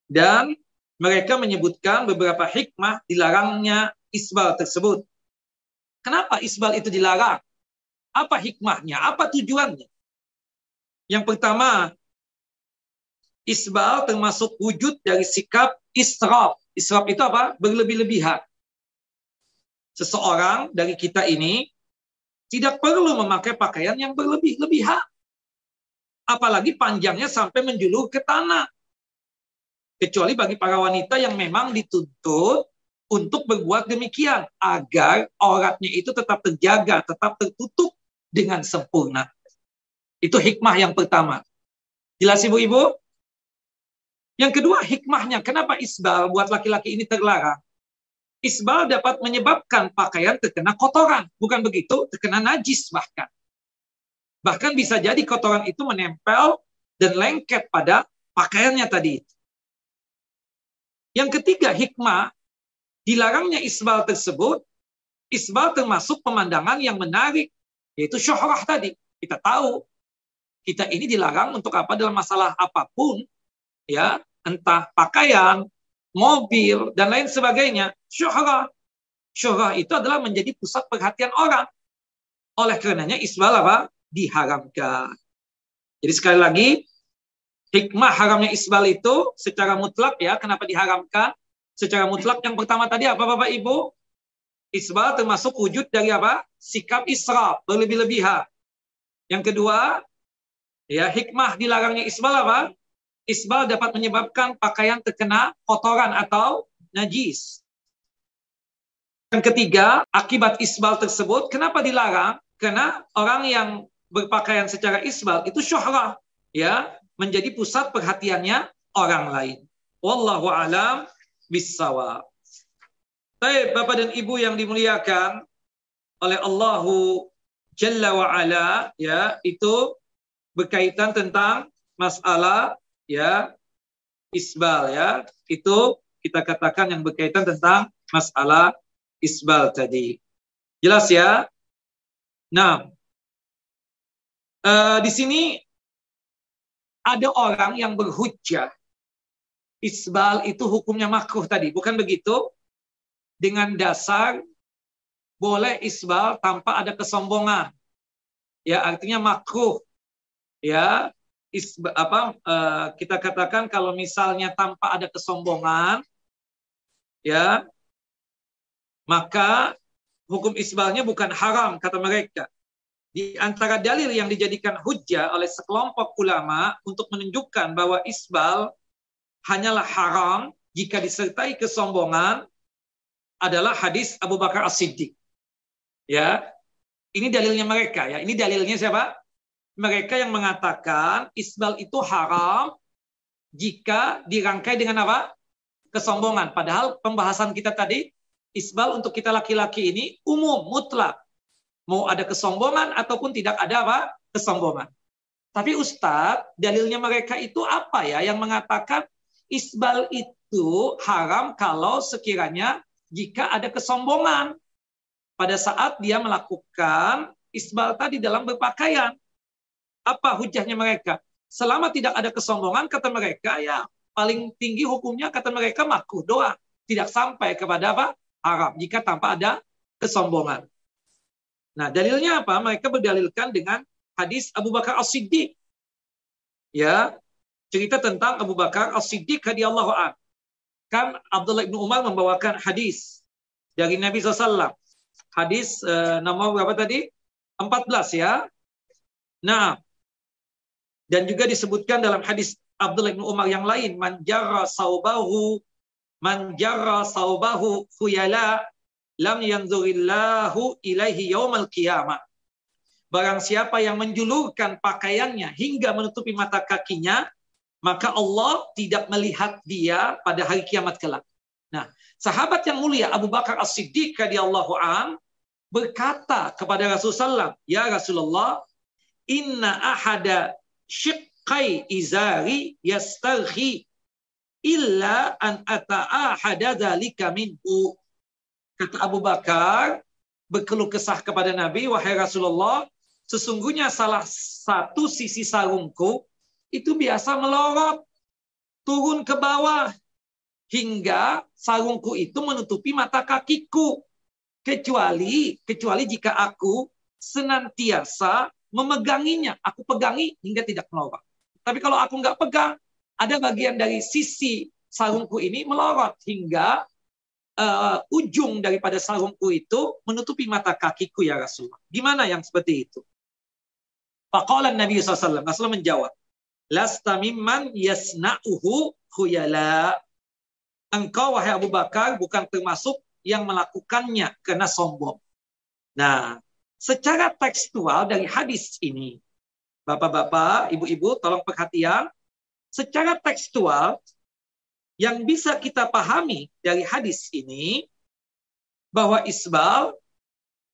Dan mereka menyebutkan beberapa hikmah dilarangnya isbal tersebut. Kenapa isbal itu dilarang? Apa hikmahnya? Apa tujuannya? Yang pertama, isbal termasuk wujud dari sikap israf. Israf itu apa? Berlebih-lebihan. Seseorang dari kita ini tidak perlu memakai pakaian yang berlebih-lebihan. Apalagi panjangnya sampai menjulur ke tanah. Kecuali bagi para wanita yang memang dituntut untuk berbuat demikian agar auratnya itu tetap terjaga, tetap tertutup dengan sempurna. Itu hikmah yang pertama. Jelas ibu-ibu? Yang kedua hikmahnya, kenapa isbal buat laki-laki ini terlarang? Isbal dapat menyebabkan pakaian terkena kotoran. Bukan begitu, terkena najis bahkan. Bahkan bisa jadi kotoran itu menempel dan lengket pada pakaiannya tadi. Yang ketiga, hikmah dilarangnya isbal tersebut, isbal termasuk pemandangan yang menarik, yaitu syuhrah tadi. Kita tahu, kita ini dilarang untuk apa dalam masalah apa pun, ya entah pakaian, mobil, dan lain sebagainya. Syuhrah. Syuhrah itu adalah menjadi pusat perhatian orang. Oleh karenanya isbal apa? Diharamkan. Jadi sekali lagi, hikmah haramnya isbal itu secara mutlak ya, kenapa diharamkan? Secara mutlak yang pertama tadi apa Bapak Ibu? Isbal termasuk wujud dari apa? Sikap israf, berlebih-lebihan. Yang kedua, ya hikmah dilarangnya isbal apa? isbal dapat menyebabkan pakaian terkena kotoran atau najis. Yang ketiga, akibat isbal tersebut, kenapa dilarang? Karena orang yang berpakaian secara isbal itu syuhrah, ya, menjadi pusat perhatiannya orang lain. Wallahu alam bisawab. Baik, Bapak dan Ibu yang dimuliakan oleh Allahu Jalla wa ala, ya, itu berkaitan tentang masalah ya isbal ya. Itu kita katakan yang berkaitan tentang masalah isbal tadi. Jelas ya? Nah uh, di sini ada orang yang berhujjah isbal itu hukumnya makruh tadi. Bukan begitu? Dengan dasar boleh isbal tanpa ada kesombongan. Ya artinya makruh. Ya is, apa uh, kita katakan kalau misalnya tanpa ada kesombongan ya maka hukum isbalnya bukan haram kata mereka. Di antara dalil yang dijadikan hujah oleh sekelompok ulama untuk menunjukkan bahwa isbal hanyalah haram jika disertai kesombongan adalah hadis Abu Bakar As-Siddiq. Ya. Ini dalilnya mereka ya. Ini dalilnya siapa? mereka yang mengatakan isbal itu haram jika dirangkai dengan apa? Kesombongan. Padahal pembahasan kita tadi, isbal untuk kita laki-laki ini umum, mutlak. Mau ada kesombongan ataupun tidak ada apa? Kesombongan. Tapi Ustadz, dalilnya mereka itu apa ya? Yang mengatakan isbal itu haram kalau sekiranya jika ada kesombongan. Pada saat dia melakukan isbal tadi dalam berpakaian. Apa hujahnya mereka? Selama tidak ada kesombongan, kata mereka, ya paling tinggi hukumnya, kata mereka, makruh doa. Tidak sampai kepada apa? Arab. Jika tanpa ada kesombongan. Nah, dalilnya apa? Mereka berdalilkan dengan hadis Abu Bakar As-Siddiq. Ya, cerita tentang Abu Bakar As-Siddiq radhiyallahu an. Kan Abdullah bin Umar membawakan hadis dari Nabi SAW. Hadis eh, nomor berapa tadi? 14 ya. Nah, dan juga disebutkan dalam hadis Abdullah bin Umar yang lain, manjara saubahu manjara saubahu khuyala lam yanzurillahu ilaihi yaumal qiyamah. Barang siapa yang menjulurkan pakaiannya hingga menutupi mata kakinya, maka Allah tidak melihat dia pada hari kiamat kelak. Nah, sahabat yang mulia Abu Bakar As-Siddiq radhiyallahu an berkata kepada Rasulullah, "Ya Rasulullah, inna ahada syiqqai izari yastarhi illa an ata'ahada dzalika minhu." Kata Abu Bakar berkeluh kesah kepada Nabi, "Wahai Rasulullah, sesungguhnya salah satu sisi sarungku itu biasa melorot. Turun ke bawah. Hingga sarungku itu menutupi mata kakiku. Kecuali kecuali jika aku senantiasa memeganginya. Aku pegangi hingga tidak melorot. Tapi kalau aku nggak pegang ada bagian dari sisi sarungku ini melorot. Hingga uh, ujung daripada sarungku itu menutupi mata kakiku ya Rasulullah. Gimana yang seperti itu? Faqala Nabi SAW Rasulullah menjawab lasta mimman yasna'uhu khuyala. Engkau wahai Abu Bakar bukan termasuk yang melakukannya karena sombong. Nah, secara tekstual dari hadis ini, Bapak-bapak, Ibu-ibu, tolong perhatian. Secara tekstual, yang bisa kita pahami dari hadis ini, bahwa isbal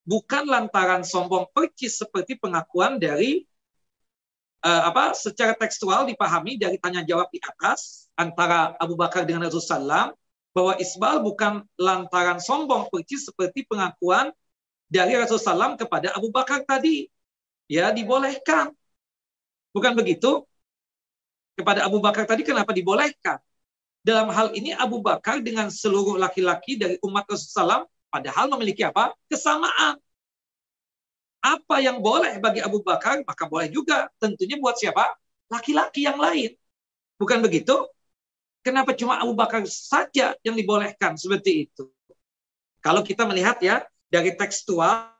bukan lantaran sombong percis seperti pengakuan dari uh, apa secara tekstual dipahami dari tanya jawab di atas antara Abu Bakar dengan Rasulullah bahwa isbal bukan lantaran sombong percis seperti pengakuan dari Rasulullah kepada Abu Bakar tadi. Ya, dibolehkan. Bukan begitu? Kepada Abu Bakar tadi kenapa dibolehkan? Dalam hal ini Abu Bakar dengan seluruh laki-laki dari umat Rasulullah padahal memiliki apa? Kesamaan apa yang boleh bagi Abu Bakar, maka boleh juga. Tentunya buat siapa? Laki-laki yang lain. Bukan begitu? Kenapa cuma Abu Bakar saja yang dibolehkan seperti itu? Kalau kita melihat ya, dari tekstual,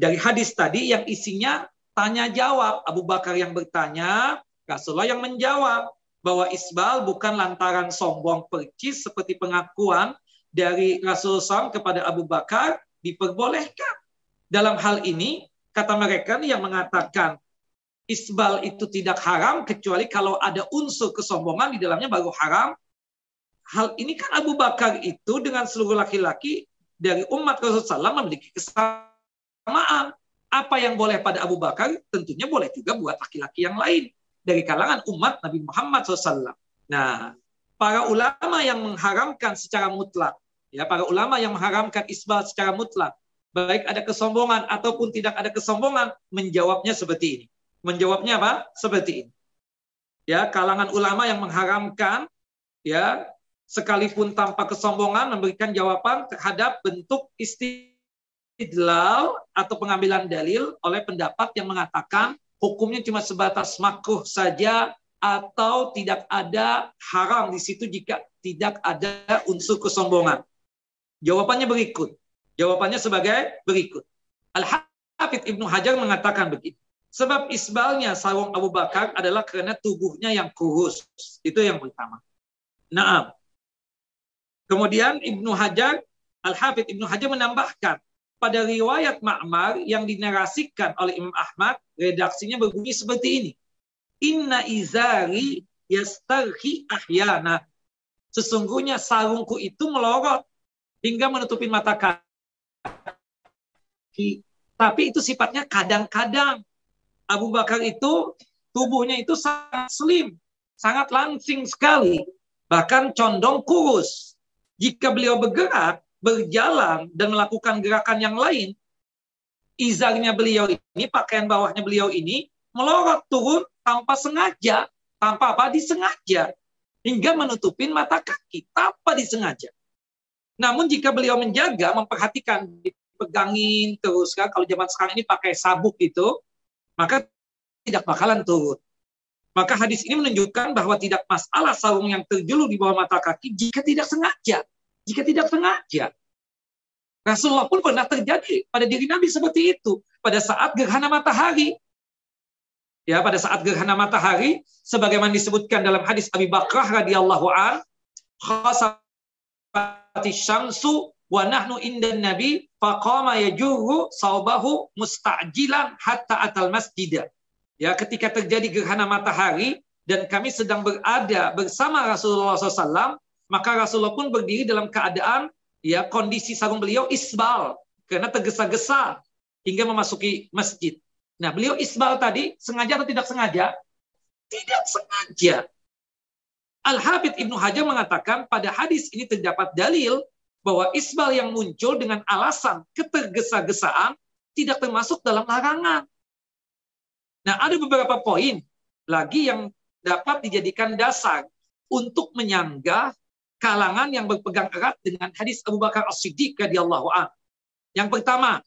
dari hadis tadi yang isinya tanya jawab. Abu Bakar yang bertanya, Rasulullah yang menjawab bahwa isbal bukan lantaran sombong percis seperti pengakuan dari Rasulullah kepada Abu Bakar diperbolehkan. Dalam hal ini, kata mereka yang mengatakan isbal itu tidak haram kecuali kalau ada unsur kesombongan di dalamnya baru haram. Hal ini kan Abu Bakar itu dengan seluruh laki-laki dari umat Rasulullah SAW memiliki kesamaan. Apa yang boleh pada Abu Bakar tentunya boleh juga buat laki-laki yang lain dari kalangan umat Nabi Muhammad SAW. Nah, para ulama yang mengharamkan secara mutlak, ya para ulama yang mengharamkan isbal secara mutlak, baik ada kesombongan ataupun tidak ada kesombongan, menjawabnya seperti ini. Menjawabnya apa? Seperti ini. Ya, kalangan ulama yang mengharamkan ya sekalipun tanpa kesombongan memberikan jawaban terhadap bentuk istidlal atau pengambilan dalil oleh pendapat yang mengatakan hukumnya cuma sebatas makruh saja atau tidak ada haram di situ jika tidak ada unsur kesombongan. Jawabannya berikut. Jawabannya sebagai berikut. Al-Hafidh Ibnu Hajar mengatakan begitu. Sebab isbalnya sarung Abu Bakar adalah karena tubuhnya yang kurus. Itu yang pertama. Nah, kemudian Ibnu Hajar, Al-Hafidh Ibnu Hajar menambahkan, pada riwayat Ma'mar yang dinarasikan oleh Imam Ahmad, redaksinya berbunyi seperti ini. Inna izari yastarhi ahyana. Sesungguhnya sarungku itu melorot hingga menutupi mata tapi itu sifatnya kadang-kadang. Abu Bakar itu tubuhnya itu sangat slim, sangat langsing sekali, bahkan condong kurus. Jika beliau bergerak, berjalan dan melakukan gerakan yang lain, izarnya beliau ini, pakaian bawahnya beliau ini melorot turun tanpa sengaja, tanpa apa disengaja, hingga menutupin mata kaki tanpa disengaja. Namun jika beliau menjaga, memperhatikan, dipegangin terus kan, kalau zaman sekarang ini pakai sabuk itu, maka tidak bakalan turun. Maka hadis ini menunjukkan bahwa tidak masalah sarung yang terjulur di bawah mata kaki jika tidak sengaja. Jika tidak sengaja. Rasulullah pun pernah terjadi pada diri Nabi seperti itu. Pada saat gerhana matahari. Ya, pada saat gerhana matahari sebagaimana disebutkan dalam hadis Abi Bakrah radhiyallahu an, syamsu wa nahnu indan nabi faqama yajurru saubahu mustajilan hatta atal masjid. Ya, ketika terjadi gerhana matahari dan kami sedang berada bersama Rasulullah SAW, maka Rasulullah pun berdiri dalam keadaan ya kondisi sarung beliau isbal karena tergesa-gesa hingga memasuki masjid. Nah, beliau isbal tadi sengaja atau tidak sengaja? Tidak sengaja. Al-Habib Ibnu Hajar mengatakan pada hadis ini terdapat dalil bahwa isbal yang muncul dengan alasan ketergesa-gesaan tidak termasuk dalam larangan. Nah, ada beberapa poin lagi yang dapat dijadikan dasar untuk menyanggah kalangan yang berpegang erat dengan hadis Abu Bakar As-Siddiq radhiyallahu an. Yang pertama,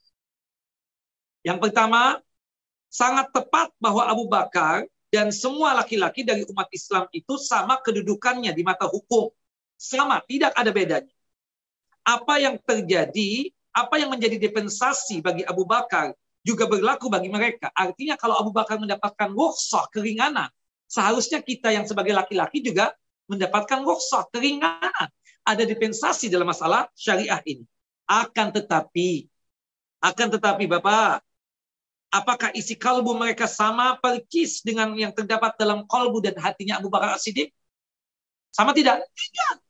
yang pertama sangat tepat bahwa Abu Bakar dan semua laki-laki dari umat Islam itu sama kedudukannya di mata hukum. Sama, tidak ada bedanya apa yang terjadi, apa yang menjadi dispensasi bagi Abu Bakar juga berlaku bagi mereka. Artinya kalau Abu Bakar mendapatkan rukhsah keringanan, seharusnya kita yang sebagai laki-laki juga mendapatkan rukhsah keringanan. Ada dispensasi dalam masalah syariah ini. Akan tetapi, akan tetapi Bapak, apakah isi kalbu mereka sama percis dengan yang terdapat dalam kalbu dan hatinya Abu Bakar As-Siddiq? Sama tidak? Tidak.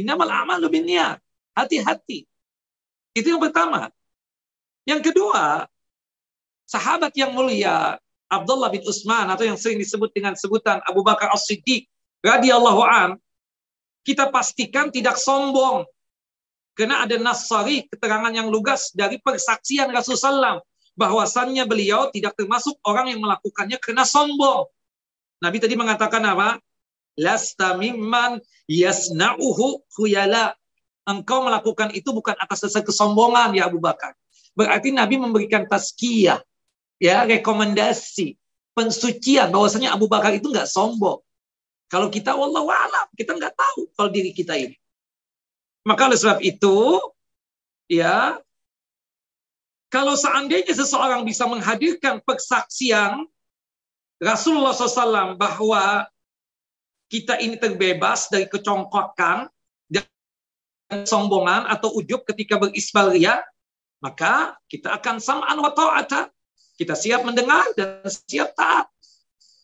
Innamal amalu binniyat. Hati-hati. Itu yang pertama. Yang kedua, sahabat yang mulia Abdullah bin Utsman atau yang sering disebut dengan sebutan Abu Bakar As-Siddiq radhiyallahu an kita pastikan tidak sombong karena ada nasari keterangan yang lugas dari persaksian Rasulullah SAW bahwasannya beliau tidak termasuk orang yang melakukannya karena sombong. Nabi tadi mengatakan apa? Lasta mimman yasna'uhu khuyala. Engkau melakukan itu bukan atas dasar kesombongan ya Abu Bakar. Berarti Nabi memberikan tazkiyah, ya rekomendasi, pensucian bahwasanya Abu Bakar itu nggak sombong. Kalau kita wallahu alam, kita nggak tahu kalau diri kita ini. Maka oleh sebab itu, ya kalau seandainya seseorang bisa menghadirkan persaksian Rasulullah SAW bahwa kita ini terbebas dari kecongkokan dan sombongan atau ujub ketika berisbal ria, maka kita akan sam'an wa ta'ata. Kita siap mendengar dan siap taat.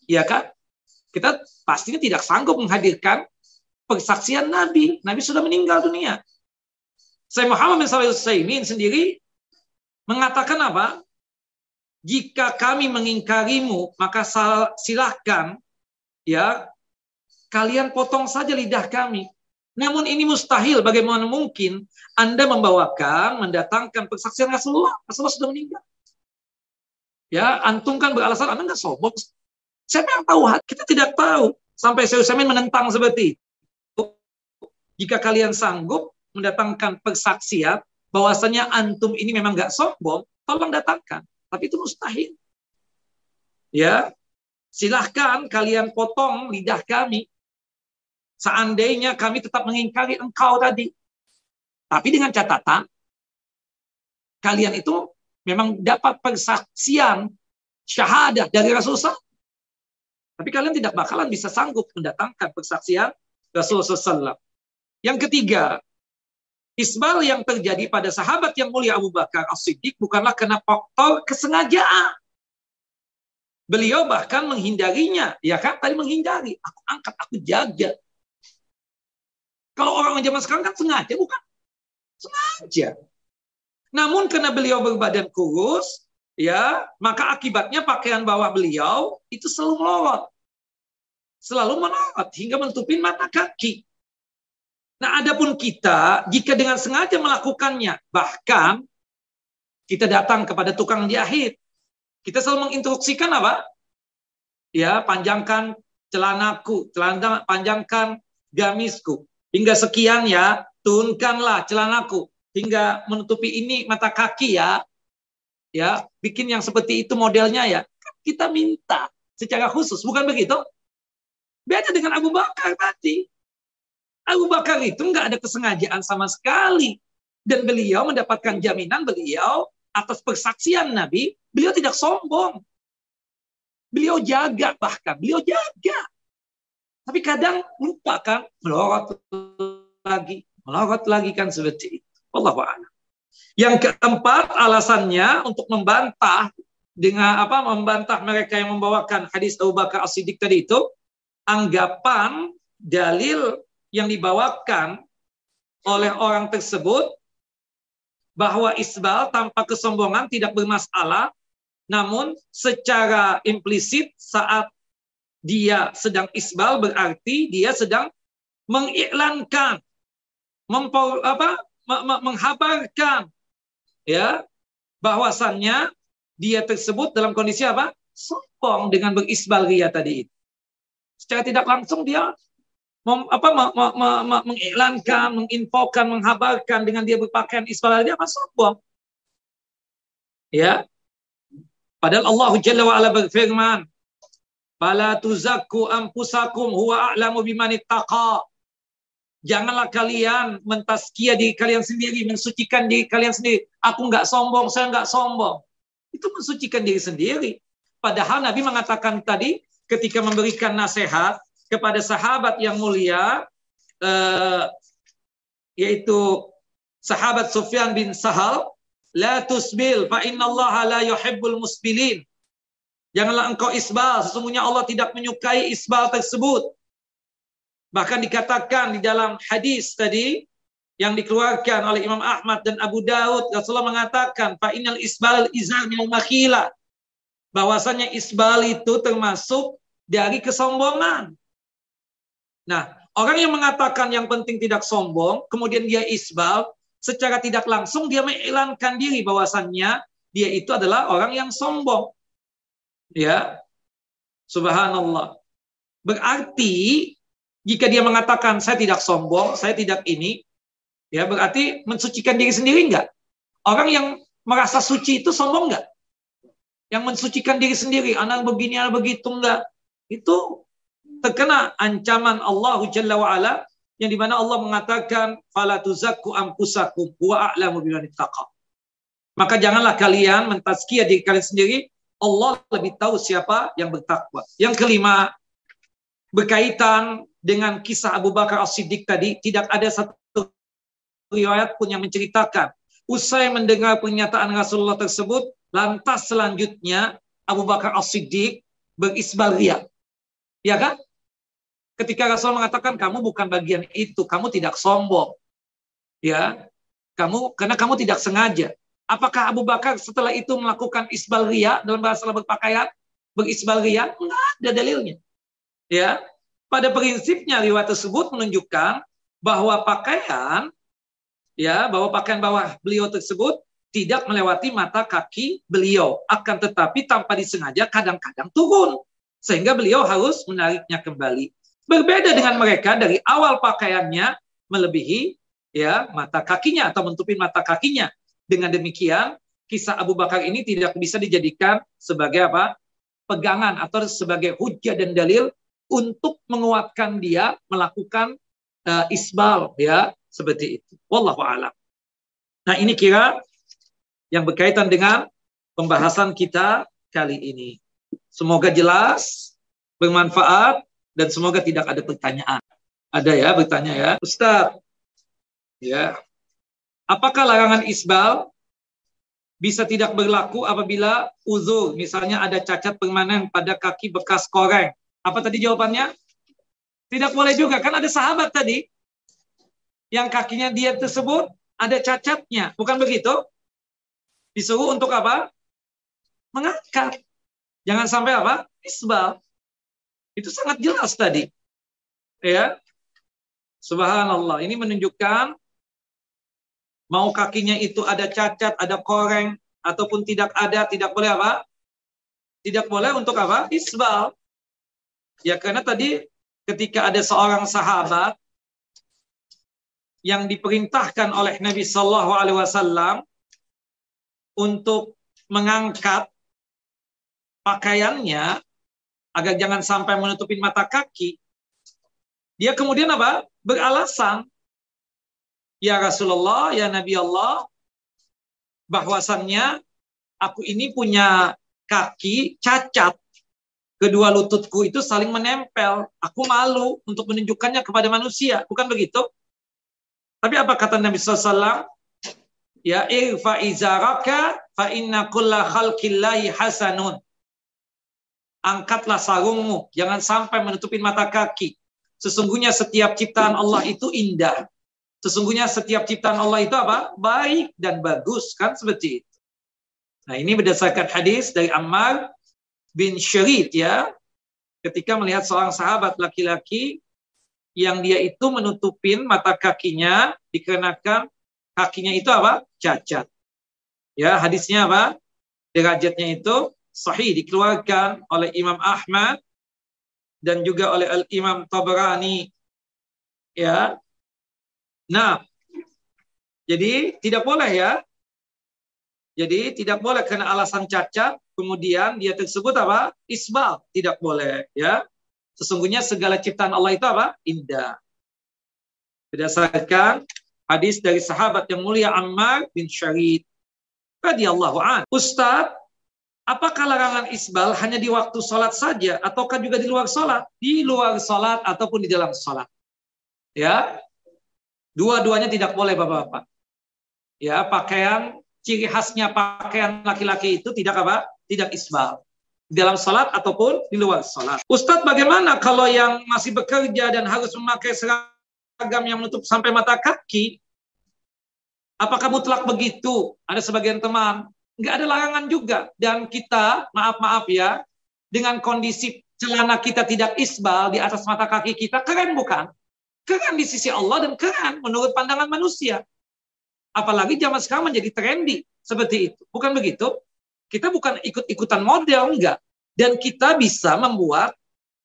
Iya kan? Kita pastinya tidak sanggup menghadirkan persaksian Nabi. Nabi sudah meninggal dunia. Saya Muhammad bin Salih Saimin sendiri mengatakan apa? Jika kami mengingkarimu, maka silahkan ya kalian potong saja lidah kami. Namun ini mustahil. Bagaimana mungkin Anda membawakan, mendatangkan persaksian Rasulullah? Rasulullah sudah meninggal. Ya, antum kan beralasan Anda nggak sombong. Siapa yang tahu? Kita tidak tahu. Sampai Usamin menentang seperti itu. Jika kalian sanggup mendatangkan persaksian bahwasanya antum ini memang nggak sombong, tolong datangkan. Tapi itu mustahil. Ya, silahkan kalian potong lidah kami Seandainya kami tetap mengingkari engkau tadi. Tapi dengan catatan, kalian itu memang dapat persaksian syahadah dari Rasulullah. Tapi kalian tidak bakalan bisa sanggup mendatangkan persaksian Rasulullah SAW. Yang ketiga, isbal yang terjadi pada sahabat yang mulia Abu Bakar As-Siddiq bukanlah karena faktor kesengajaan. Beliau bahkan menghindarinya. Ya kan? Tadi menghindari. Aku angkat, aku jaga. Kalau orang zaman sekarang kan sengaja, bukan? Sengaja. Namun karena beliau berbadan kurus, ya, maka akibatnya pakaian bawah beliau itu selalu melorot. Selalu melorot hingga menutupin mata kaki. Nah, adapun kita jika dengan sengaja melakukannya, bahkan kita datang kepada tukang jahit, kita selalu menginstruksikan apa? Ya, panjangkan celanaku, celana panjangkan gamisku hingga sekian ya, turunkanlah celanaku hingga menutupi ini mata kaki ya. Ya, bikin yang seperti itu modelnya ya. Kita minta secara khusus, bukan begitu? Beda dengan Abu Bakar tadi. Abu Bakar itu nggak ada kesengajaan sama sekali. Dan beliau mendapatkan jaminan beliau atas persaksian Nabi, beliau tidak sombong. Beliau jaga bahkan, beliau jaga. Tapi kadang lupa kan, melorot lagi, melorot lagi kan seperti itu. Allah Yang keempat alasannya untuk membantah dengan apa membantah mereka yang membawakan hadis Abu Bakar As-Siddiq tadi itu anggapan dalil yang dibawakan oleh orang tersebut bahwa isbal tanpa kesombongan tidak bermasalah namun secara implisit saat dia sedang isbal berarti dia sedang mengiklankan mempau, apa menghabarkan ya bahwasannya dia tersebut dalam kondisi apa? Sombong dengan berisbal ria tadi itu. Secara tidak langsung dia mem, apa me, me, me, me, mengiklankan menginfokan menghabarkan dengan dia berpakaian isbal dia apa? Sombong. Ya. Padahal Allah Jalla wa ala berfirman Fala tuzakku ampusakum huwa a'lamu biman ittaqa. Janganlah kalian mentaskia diri kalian sendiri, mensucikan diri kalian sendiri. Aku nggak sombong, saya nggak sombong. Itu mensucikan diri sendiri. Padahal Nabi mengatakan tadi ketika memberikan nasihat kepada sahabat yang mulia, eh, yaitu sahabat Sufyan bin Sahal, la tusbil fa Allah la yuhibbul musbilin. Janganlah engkau isbal, sesungguhnya Allah tidak menyukai isbal tersebut. Bahkan dikatakan di dalam hadis tadi yang dikeluarkan oleh Imam Ahmad dan Abu Daud, Rasulullah mengatakan, Fa inal isbal izar minal makhila. Bahwasanya isbal itu termasuk dari kesombongan. Nah, orang yang mengatakan yang penting tidak sombong, kemudian dia isbal, secara tidak langsung dia mengiklankan diri bahwasannya dia itu adalah orang yang sombong. Ya. Subhanallah. Berarti jika dia mengatakan saya tidak sombong, saya tidak ini, ya berarti mensucikan diri sendiri enggak? Orang yang merasa suci itu sombong enggak? Yang mensucikan diri sendiri, anak begini, anak begitu enggak? Itu terkena ancaman Allah Jalla wa ala yang di mana Allah mengatakan fala tuzakku wa a'lamu Maka janganlah kalian mentazkiyah diri kalian sendiri Allah lebih tahu siapa yang bertakwa. Yang kelima, berkaitan dengan kisah Abu Bakar As-Siddiq tadi, tidak ada satu riwayat pun yang menceritakan. Usai mendengar pernyataan Rasulullah tersebut, lantas selanjutnya Abu Bakar As-Siddiq berisbal ria. Ya kan? Ketika Rasul mengatakan kamu bukan bagian itu, kamu tidak sombong. Ya. Kamu karena kamu tidak sengaja. Apakah Abu Bakar setelah itu melakukan isbal ria dalam bahasa berpakaian? Berisbal ria? Enggak ada dalilnya. Ya, pada prinsipnya riwayat tersebut menunjukkan bahwa pakaian ya, bahwa pakaian bawah beliau tersebut tidak melewati mata kaki beliau, akan tetapi tanpa disengaja kadang-kadang turun sehingga beliau harus menariknya kembali. Berbeda dengan mereka dari awal pakaiannya melebihi ya mata kakinya atau menutupi mata kakinya dengan demikian, kisah Abu Bakar ini tidak bisa dijadikan sebagai apa? pegangan atau sebagai hujah dan dalil untuk menguatkan dia melakukan uh, isbal ya seperti itu. Wallahu a'lam. Nah, ini kira yang berkaitan dengan pembahasan kita kali ini. Semoga jelas, bermanfaat dan semoga tidak ada pertanyaan. Ada ya bertanya ya, Ustaz. Ya, Apakah larangan isbal bisa tidak berlaku apabila uzur, misalnya ada cacat permanen pada kaki bekas koreng? Apa tadi jawabannya? Tidak boleh juga, kan ada sahabat tadi yang kakinya dia tersebut ada cacatnya, bukan begitu? Disuruh untuk apa? Mengangkat. Jangan sampai apa? Isbal. Itu sangat jelas tadi. Ya. Subhanallah. Ini menunjukkan Mau kakinya itu ada cacat, ada koreng, ataupun tidak ada, tidak boleh apa? Tidak boleh untuk apa? Isbal. Ya karena tadi ketika ada seorang sahabat yang diperintahkan oleh Nabi Shallallahu Alaihi Wasallam untuk mengangkat pakaiannya agar jangan sampai menutupin mata kaki, dia kemudian apa? Beralasan Ya Rasulullah, ya Nabi Allah, bahwasannya aku ini punya kaki cacat. kedua lututku itu saling menempel. Aku malu untuk menunjukkannya kepada manusia. Bukan begitu? Tapi apa kata Nabi SAW? Ya irfa izaraka fa inna kulla khalqillahi hasanun. Angkatlah sarungmu, jangan sampai menutupin mata kaki. Sesungguhnya setiap ciptaan Allah itu indah. Sesungguhnya setiap ciptaan Allah itu apa? Baik dan bagus kan seperti itu. Nah, ini berdasarkan hadis dari Ammar bin Syarid ya. Ketika melihat seorang sahabat laki-laki yang dia itu menutupin mata kakinya dikarenakan kakinya itu apa? cacat. Ya, hadisnya apa? Derajatnya itu sahih dikeluarkan oleh Imam Ahmad dan juga oleh Al Imam Tabrani. Ya, Nah, jadi tidak boleh ya. Jadi tidak boleh karena alasan cacat, kemudian dia tersebut apa? Isbal. Tidak boleh ya. Sesungguhnya segala ciptaan Allah itu apa? Indah. Berdasarkan hadis dari sahabat yang mulia Ammar bin Syarid radhiyallahu an. Ustaz, apakah larangan isbal hanya di waktu sholat saja ataukah juga di luar sholat? Di luar sholat ataupun di dalam sholat. Ya, Dua-duanya tidak boleh Bapak-bapak. Ya, pakaian ciri khasnya pakaian laki-laki itu tidak apa? Tidak isbal. Di dalam salat ataupun di luar salat. Ustadz bagaimana kalau yang masih bekerja dan harus memakai seragam yang menutup sampai mata kaki? Apakah mutlak begitu? Ada sebagian teman. Nggak ada larangan juga. Dan kita, maaf-maaf ya, dengan kondisi celana kita tidak isbal di atas mata kaki kita, keren bukan? Keren di sisi Allah dan keren menurut pandangan manusia. Apalagi zaman sekarang menjadi trendy seperti itu. Bukan begitu? Kita bukan ikut-ikutan model, enggak. Dan kita bisa membuat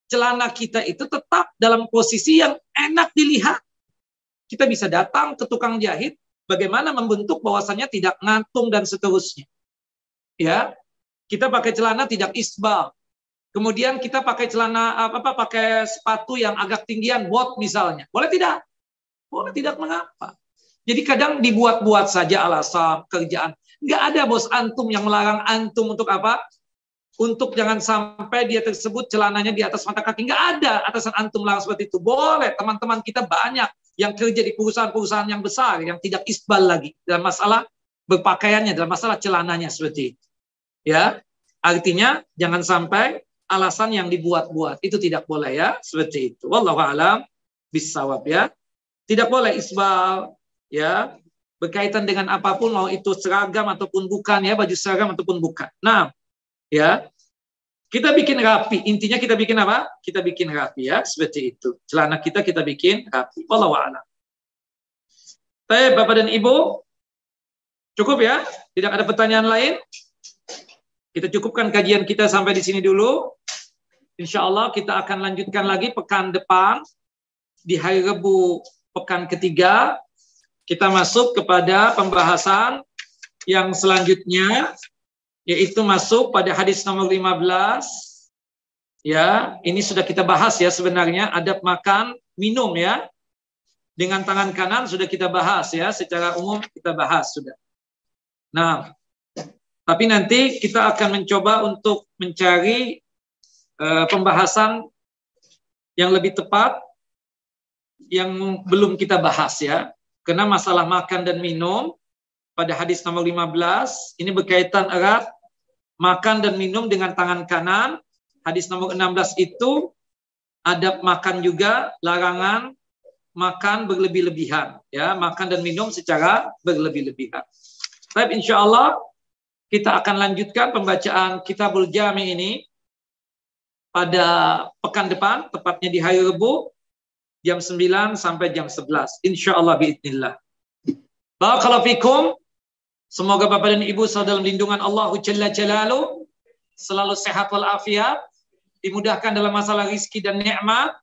celana kita itu tetap dalam posisi yang enak dilihat. Kita bisa datang ke tukang jahit, bagaimana membentuk bahwasannya tidak ngantung dan seterusnya. Ya, kita pakai celana tidak isbal, Kemudian kita pakai celana apa apa pakai sepatu yang agak tinggian, bot misalnya. Boleh tidak? Boleh tidak mengapa. Jadi kadang dibuat-buat saja alasan kerjaan. Enggak ada bos antum yang melarang antum untuk apa? Untuk jangan sampai dia tersebut celananya di atas mata kaki. Enggak ada atasan antum larang seperti itu. Boleh, teman-teman kita banyak yang kerja di perusahaan-perusahaan yang besar yang tidak isbal lagi dalam masalah berpakaiannya, dalam masalah celananya seperti itu. Ya, artinya jangan sampai alasan yang dibuat-buat. Itu tidak boleh ya, seperti itu. Wallahu alam bisawab ya. Tidak boleh isbal ya, berkaitan dengan apa pun mau itu seragam ataupun bukan ya, baju seragam ataupun bukan. Nah, ya. Kita bikin rapi. Intinya kita bikin apa? Kita bikin rapi ya, seperti itu. Celana kita kita bikin rapi. Wallahu alam. Baik, Bapak dan Ibu, cukup ya? Tidak ada pertanyaan lain? Kita cukupkan kajian kita sampai di sini dulu. Insya Allah kita akan lanjutkan lagi pekan depan di hari Rebu pekan ketiga. Kita masuk kepada pembahasan yang selanjutnya yaitu masuk pada hadis nomor 15. Ya, ini sudah kita bahas ya sebenarnya adab makan minum ya. Dengan tangan kanan sudah kita bahas ya, secara umum kita bahas sudah. Nah, tapi nanti kita akan mencoba untuk mencari uh, pembahasan yang lebih tepat yang belum kita bahas ya. Karena masalah makan dan minum pada hadis nomor 15 ini berkaitan erat makan dan minum dengan tangan kanan. Hadis nomor 16 itu adab makan juga larangan makan berlebih-lebihan ya makan dan minum secara berlebih-lebihan. Tapi insya Allah kita akan lanjutkan pembacaan Kitabul Jami ini pada pekan depan, tepatnya di hari Rebu, jam 9 sampai jam 11. Insya Allah biidnillah. Barakallahu fikum. Semoga Bapak dan Ibu selalu dalam lindungan Allah Jalla Jalalu. Selalu sehat walafiat. Dimudahkan dalam masalah rizki dan nikmat.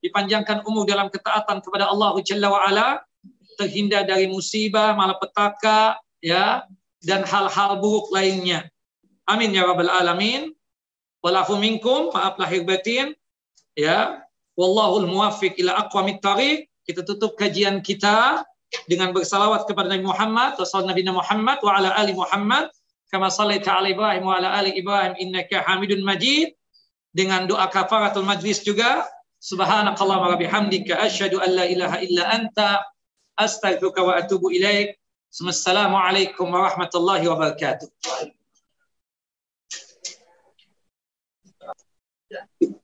Dipanjangkan umur dalam ketaatan kepada Allah Jalla wa'ala. Terhindar dari musibah, malapetaka, ya, dan hal-hal buruk lainnya. Amin ya rabbal alamin. Walafu minkum, maaf lahir batin. Ya, wallahul muwaffiq ila aqwamit tariq. Kita tutup kajian kita dengan bersalawat kepada Nabi Muhammad, Rasul Nabi Muhammad wa ala ali Muhammad kama sallaita ala Ibrahim wa ala ali Ibrahim innaka Hamidun Majid. dengan doa kafaratul majlis juga. Subhanakallahumma wa bihamdika asyhadu an la ilaha illa anta astaghfiruka wa atubu ilaik. Assalamualaikum warahmatullahi wabarakatuh. Yeah.